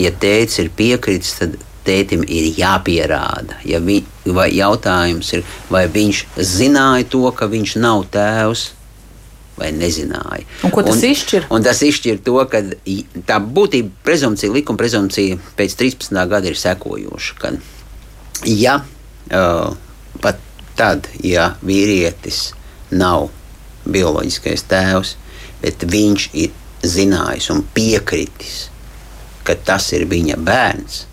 ja tēvs ir piekritis, tad tētim ir jāpierāda. Ja vi, vai jautājums ir, vai viņš zināja to, ka viņš nav tēvs. Vai nezināja. Un ko tas izšķir? Un tas izšķir to, ka tā būtība, prezumcija, likuma prezumcija pēc 13. gada ir sekojoša. Ka, ja uh, pat tad, ja vīrietis nav bioloģiskais tēvs, bet viņš ir zinājis un piekritis, ka tas ir viņa bērns,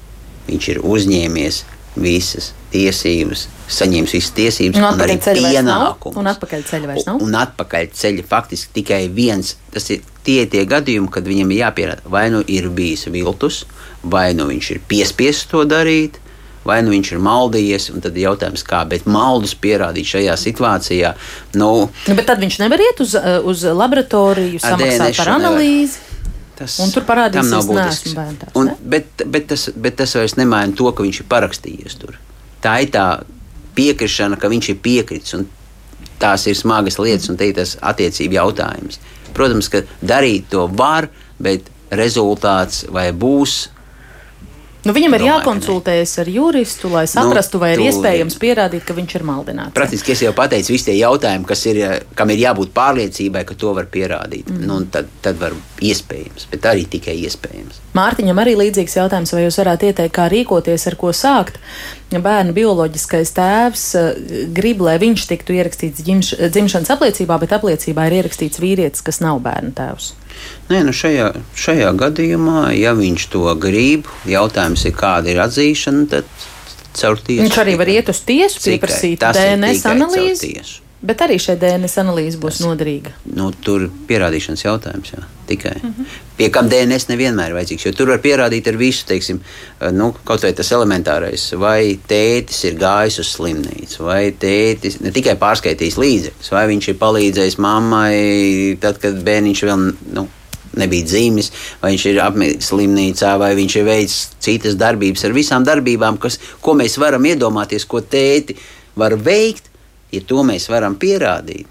viņš ir uzņēmies visas tiesības, saņēmis visas tiesības un, un arī pienākumus. Un atpakaļ ceļa vairs nav. Un, un atpakaļ ceļa faktiski tikai viens. Tas ir tie tie gadījumi, kad viņam ir jāpierāda, vai nu ir bijis viltus, vai nu viņš ir piespiests to darīt. Vai nu viņš ir maldījies, un tad ir jautājums, kā, bet maldus pierādīt šajā situācijā. Nu, nu, bet tad viņš nevar iet uz, uz laboratoriju, samaksāt par analīzi. Nevar. Tas, un tur parādīsies, ka neesmu bērns. Un, bet, bet, tas, bet tas vairs nemaina to, ka viņš ir parakstījies tur. Tā ir tā piekrišana, ka viņš ir piekritis. Tās ir smagas lietas, un te ir tas attiecību jautājums. Protams, ka darīt to var, bet rezultāts vai būs Nu, viņam ir Domāju, jākonsultējas ar juristu, lai nu, saprastu, nu, vai ir iespējams pierādīt, ka viņš ir maldināts. Praktiski es jau pateicu, visi tie jautājumi, kas ir, kam ir jābūt pārliecībai, ka to var pierādīt. Mm. Nu, tad, tad var iespējams, bet arī tikai iespējams. Mārtiņam arī līdzīgs jautājums, vai jūs varētu ieteikt, kā rīkoties, ar ko sākt. Bērna bioloģiskais tēvs uh, grib, lai viņš tiktu ierakstīts ģimš, dzimšanas apliecībā, bet apliecībā ir ierakstīts vīrietis, kas nav bērna tēvs. Nē, nu šajā, šajā gadījumā, ja viņš to grib, jautājums ir, kāda ir atzīšana, tad caur tiesu. Viņš arī var iet uz tiesu, pieprasīt DNS analīzi. Bet arī šeit DNS analīze būs Tas, noderīga. Nu, tur ir pierādīšanas jautājums. Jā, tikai. Mm -hmm. Pie kam DNS nevienmēr ir vajadzīgs, jo tur var pierādīt ar visu, teiksim, nu, kaut vai tas elementārais, vai tētis ir gājis uz slimnīcu, vai tētis ne tikai pārskaitījis līdzekļus, vai viņš ir palīdzējis mammai, tad, kad bērniņš vēl nu, nebija dzīves, vai viņš ir apmeklējis slimnīcā, vai viņš ir veicis citas darbības ar visām darbībām, kas, ko mēs varam iedomāties, ko tēti var veikt ja to mēs varam pierādīt,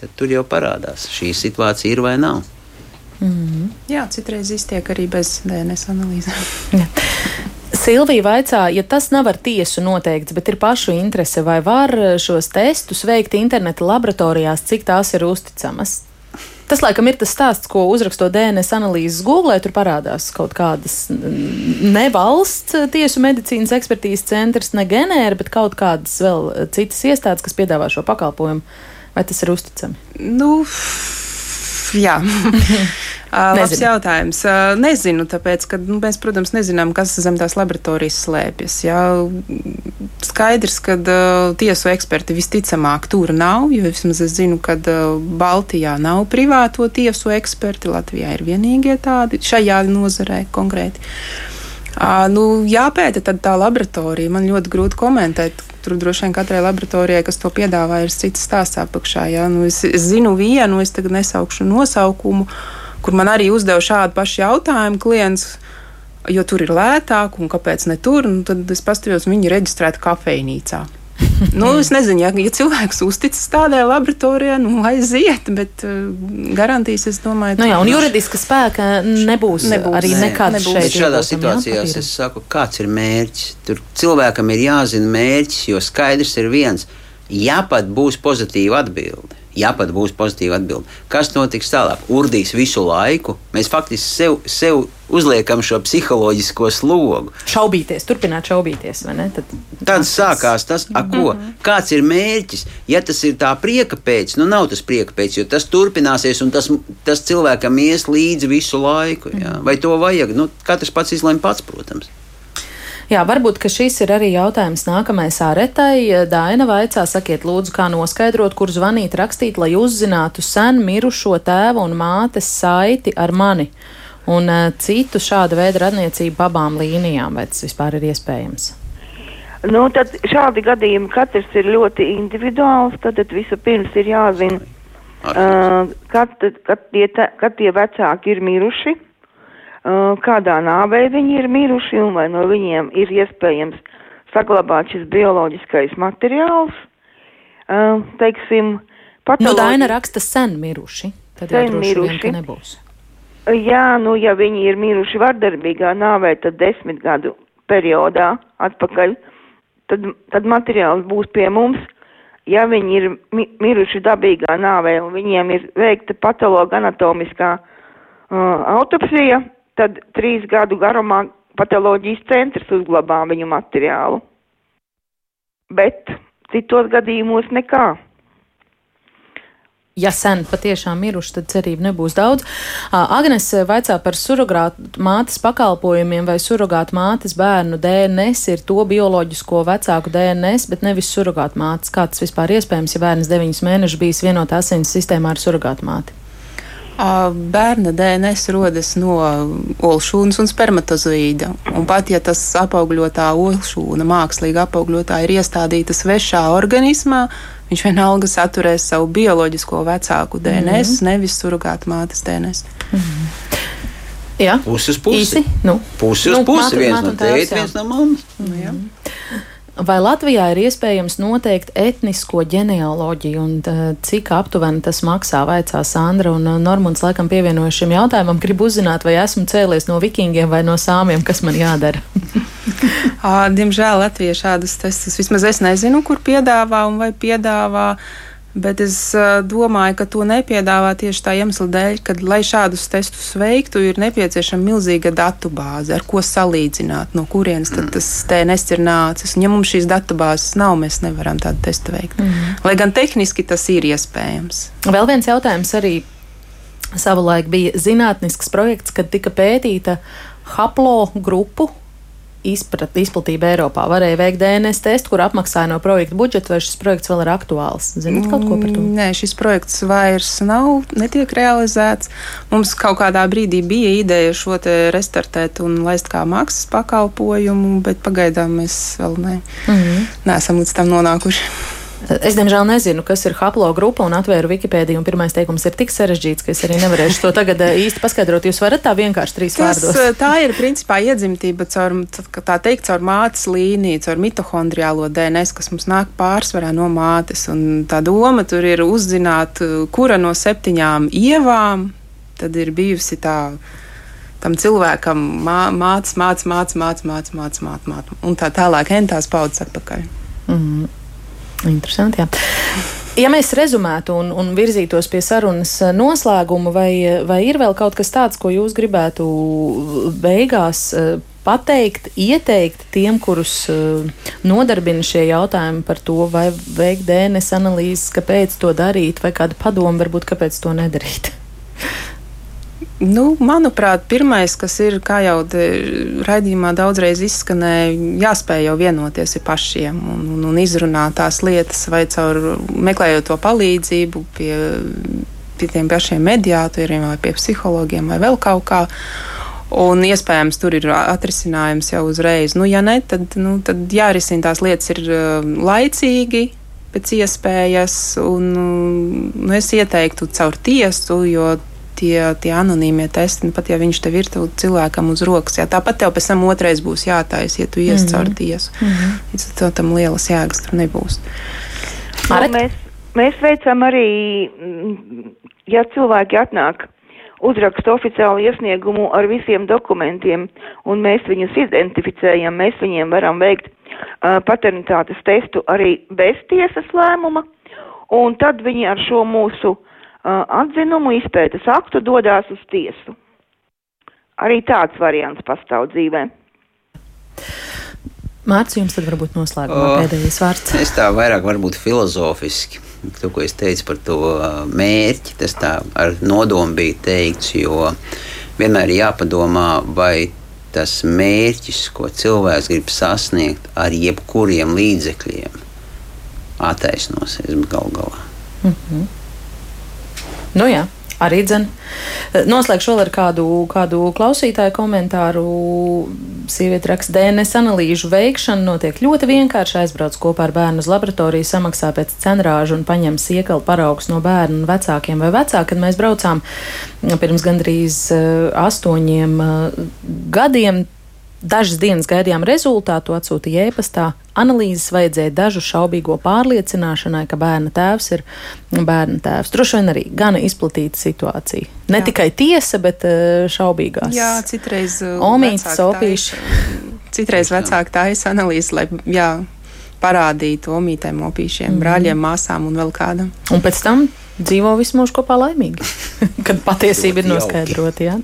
tad tur jau parādās, šī situācija ir vai nav. Mm -hmm. Jā, citreiz iztiek arī bez DNS analīzēm. Silvija vaicā, ja tas nav ar tiesu noteikts, bet ir pašu interese, vai var šos testus veikt interneta laboratorijās, cik tās ir uzticamas? Tas, laikam, ir tas stāsts, ko uzrakstot DNS analīzes Google. Tur parādās kaut kādas ne valsts tiesu medicīnas ekspertīzes centrs, ne genēra, bet kaut kādas vēl citas iestādes, kas piedāvā šo pakalpojumu. Vai tas ir uzticami? Nu, jā. Labs jautājums. Nezinu, tāpēc, ka nu, mēs, protams, nezinām, kas zem tās laboratorijas slēpjas. Jā. Skaidrs, ka uh, tiesu eksperti visticamāk tur nav, jo vismaz es zinu, ka uh, Baltijā nav privāto tiesu eksperti, Latvijā ir vienīgie tādi šajā nozarē konkrēti. Uh, nu, jāpēta tad tā laboratorija. Man ļoti grūti komentēt, tur droši vien katrai laboratorijai, kas to piedāvā, ir cits stāsts apakšā. Ja? Nu, es, es zinu vienu, es tagad nesaukšu nosaukumu. Uh, kur man arī uzdeva šādu pašu jautājumu klients. Jo tur ir lētāk, un kāpēc ne tur? Un tad es paskatījos, viņi ir reģistrēti kafejnīcā. nu, es nezinu, ja, ja cilvēks uzticas tādai laboratorijai, nu, aiziet, bet uh, garantijas, es domāju, nu, jā, un juridiska spēka nebūs, nebūs arī nekāda nebūs. šeit. Šādās situācijās es saku, kāds ir mērķis. Tur cilvēkam ir jāzina mērķis, jo skaidrs ir viens, ja pat būs pozitīva atbilde ja pat būs pozitīva atbilde. Kas notiks tālāk? Urdīs visu laiku. Mēs faktiski sev, sev uzliekam šo psiholoģisko slogu. Šaubīties, turpināt šaubīties? Tad, Tad sākās tas, a, ko? Mhm. Kāds ir mērķis? Ja tas ir tā prieka pēc, nu nav tas prieka pēc, jo tas turpināsies un tas, tas cilvēkam ies līdzi visu laiku. Jā. Vai to vajag? Nu, katrs pats izlemj pats, protams. Jā, varbūt šis ir arī jautājums nākamais āretai. Daina vaicā, sakiet, lūdzu, kā noskaidrot, kur zvanīt, rakstīt, lai uzzinātu sen mirušo tēvu un mātes saiti ar mani un uh, citu šāda veida radniecību abām līnijām, vai tas vispār ir iespējams? Nu, tad šādi gadījumi katrs ir ļoti individuāls, tad, tad vispirms ir jāzina, uh, kad, kad, tie, kad tie vecāki ir miruši kādā nāvē viņi ir miruši un vai no viņiem ir iespējams saglabāt šis bioloģiskais materiāls. Teiksim, patoloģi... Nu, Daina raksta sen miruši. Tad sen jau miruši. Vien, nebūs. Jā, nu, ja viņi ir miruši vardarbīgā nāvē, tad desmit gadu periodā atpakaļ, tad, tad materiāls būs pie mums. Ja viņi ir mi miruši dabīgā nāvē un viņiem ir veikta patologa anatomiskā uh, autopsija, tad trīs gadu garumā patoloģijas centrs uzglabā viņu materiālu. Bet citos gadījumos nekā. Ja sen patiešām miruši, tad cerību nebūs daudz. Agnes vaicā par surrogātu mātes pakalpojumiem, vai surrogātu mātes bērnu DNS ir to bioloģisko vecāku DNS, bet nevis surrogātu mātes. Kā tas vispār iespējams, ja bērns deviņus mēnešus bijis vienotā asins sistēmā ar surrogātu māti? Bērna DNS rodas no olšūnas un spermatozoīda. Un pat ja tas apaugļotā olšūna, mākslīgi apaugļotā, ir iestādīta svešā organismā, viņš vienalga saturēs savu bioloģisko vecāku DNS, mm -hmm. nevis surrogāta mātes DNS. Mm -hmm. Jā, pusi uz pusi. Īsi? Nu. Pusi uz nu, pusi. Mātu, viens mātu no tēta, viens no mammas. Mm -hmm. Vai Latvijā ir iespējams noteikt etnisko ģenealoģiju un tā, cik aptuveni tas maksā? Vaicā Sandra un Normons laikam pievienojas šim jautājumam. Gribu uzzināt, vai esmu cēlies no vikingiem vai no sāmiem, kas man jādara. Diemžēl Latvija šādas testus vismaz es nezinu, kur piedāvā un vai piedāvā. Bet es uh, domāju, ka to nepiedāvā tieši tā iemesla dēļ, ka, lai šādus testus veiktu, ir nepieciešama milzīga datu bāze, ar ko salīdzināt, no kurienes mm. tas TNS ir nācis. Un, ja mums šīs datu bāzes nav, mēs nevaram tādu testu veikt. Mm. Lai gan tehniski tas ir iespējams. Vēl viens jautājums arī savulaik bija zinātnisks projekts, kad tika pētīta haplo grupu izprat, izplatība Eiropā. Varēja veikt DNS testu, kur apmaksāja no projekta budžeta, vai šis projekts vēl ir aktuāls? Zināt kaut ko par to? Nē, šis projekts vairs nav, netiek realizēts. Mums kaut kādā brīdī bija ideja šo te restartēt un laist kā maksas pakalpojumu, bet pagaidām mēs vēl ne, mm -hmm. neesam līdz tam nonākuši. Es, diemžēl, nezinu, kas ir haplo grupa un atvēru Wikipēdiju. Un pirmais teikums ir tik sarežģīts, ka es arī nevarēšu to tagad eh, īsti paskaidrot. Jūs varat tā vienkārši trīs Tas, vārdos. Eh, tā ir principā iedzimtība caur, tā teikt, caur mātes līniju, caur mitohondriālo DNS, kas mums nāk pārsvarā no mātes. Un tā doma tur ir uzzināt, eh, kura no septiņām ievām tad ir bijusi tā tam cilvēkam mācīt, mācīt, mācīt, mācīt, mācīt, mācīt, mācīt, un tā tālāk, entās paudzes atpakaļ. Mm -hmm. Interesanti. Jā. Ja mēs rezumētu un, un virzītos pie sarunas noslēguma, vai, vai ir vēl kaut kas tāds, ko jūs gribētu beigās eh, pateikt, ieteikt tiem, kurus eh, nodarbina šie jautājumi par to, vai veikt DNS analīzes, kāpēc to darīt, vai kāda padoma varbūt, kāpēc to nedarīt? Nu, manuprāt, pirmais, kas ir, kā jau raidījumā daudzreiz izskanēja, jāspēj jau vienoties ar pašiem un, un, un izrunāt tās lietas, vai caur meklējot to palīdzību pie, pie tiem pašiem mediātoriem, vai pie psihologiem, vai vēl kaut kā. Un iespējams, tur ir atrisinājums jau uzreiz. Nu, ja ne, tad, nu, tad jārisina tās lietas ir uh, laicīgi, pēc iespējas. Un, nu, es ieteiktu caur tiesu, jo tie, tie anonīmie testi, nu, pat ja viņš tev ir cilvēkam uz rokas. Jā. Tāpat tev pēc tam otrais būs jātaisa, ja tu ies mm -hmm. caur tiesu. Mm -hmm. Līdz to tam lielas jēgas tur nebūs. Nu, mēs, mēs veicam arī, ja cilvēki atnāk uzraksta oficiālu iesniegumu ar visiem dokumentiem, un mēs viņus identificējam, mēs viņiem varam veikt uh, paternitātes testu arī bez tiesas lēmuma, un tad viņi ar šo mūsu uh, atzinumu izpētes aktu dodās uz tiesu. Arī tāds variants pastāv dzīvē. Mārcis, jums tad varbūt noslēgumā o, pēdējais vārds. Es tā vairāk varbūt filozofiski, to, ko es teicu par to mērķi, tas tā ar nodomu bija teikts, jo vienmēr ir jāpadomā, vai tas mērķis, ko cilvēks grib sasniegt ar jebkuriem līdzekļiem, attaisnosies gal galā. Mm -hmm. Nu jā. Arī dzen. Noslēgšu vēl ar kādu, kādu klausītāju komentāru. Sieviete raksta, DNS analīžu veikšana notiek ļoti vienkārši. Aizbrauc kopā ar bērnu uz laboratoriju, samaksā pēc cenrāžu un paņem siekalu paraugus no bērnu un vecākiem vai vecākiem. Kad mēs braucām pirms gandrīz uh, astoņiem uh, gadiem, Dažas dienas gaidījām rezultātu, atsūtīja e-pastā. Analīzes vajadzēja dažu šaubīgo pārliecināšanai, ka bērna tēvs ir bērna tēvs. Droši vien arī gana izplatīta situācija. Ne jā. tikai tiesa, bet eh, šaubīgās. Jā, citreiz eh, omītas, opīši. Citreiz vecāki taisa analīzes, lai jā, parādītu omītēm, opīšiem, mm. brāļiem, māsām un vēl kādam. Un pēc tam dzīvo visu mūžu kopā laimīgi, kad patiesība ir noskaidrota. Jā.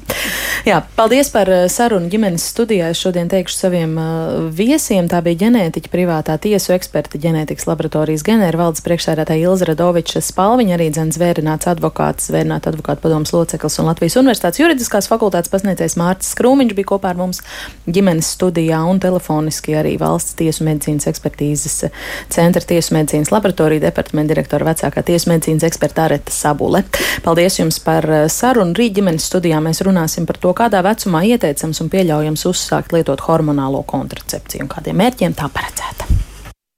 jā, paldies par eh, sarunu ģimenes studijā. Es šodien teikšu saviem uh, viesiem. Tā bija ģenētiķa privātā tiesu eksperta ģenētikas laboratorijas ģenerāla valdes priekšsēdētāja Ilza Radoviča Spalviņa, arī dzens zvērināts advokāts, zvērināta advokāta padomas loceklis un Latvijas Universitātes juridiskās fakultātes pasniedzējs Mārcis Krūmiņš bija kopā ar mums ģimenes studijā un telefoniski arī valsts tiesu medicīnas ekspertīzes centra tiesu medicīnas laboratorija departamenta direktora vecākā tiesu medicīnas eksperta Tareta Sabule. Paldies jums par eh, sarunu. Rīt ģimenes studijā mēs runāsim par to, kādā vecumā ieteicams un pieļaujams uzsākt lietot hormonālo kontracepciju un kādiem mērķiem tā paredzēta.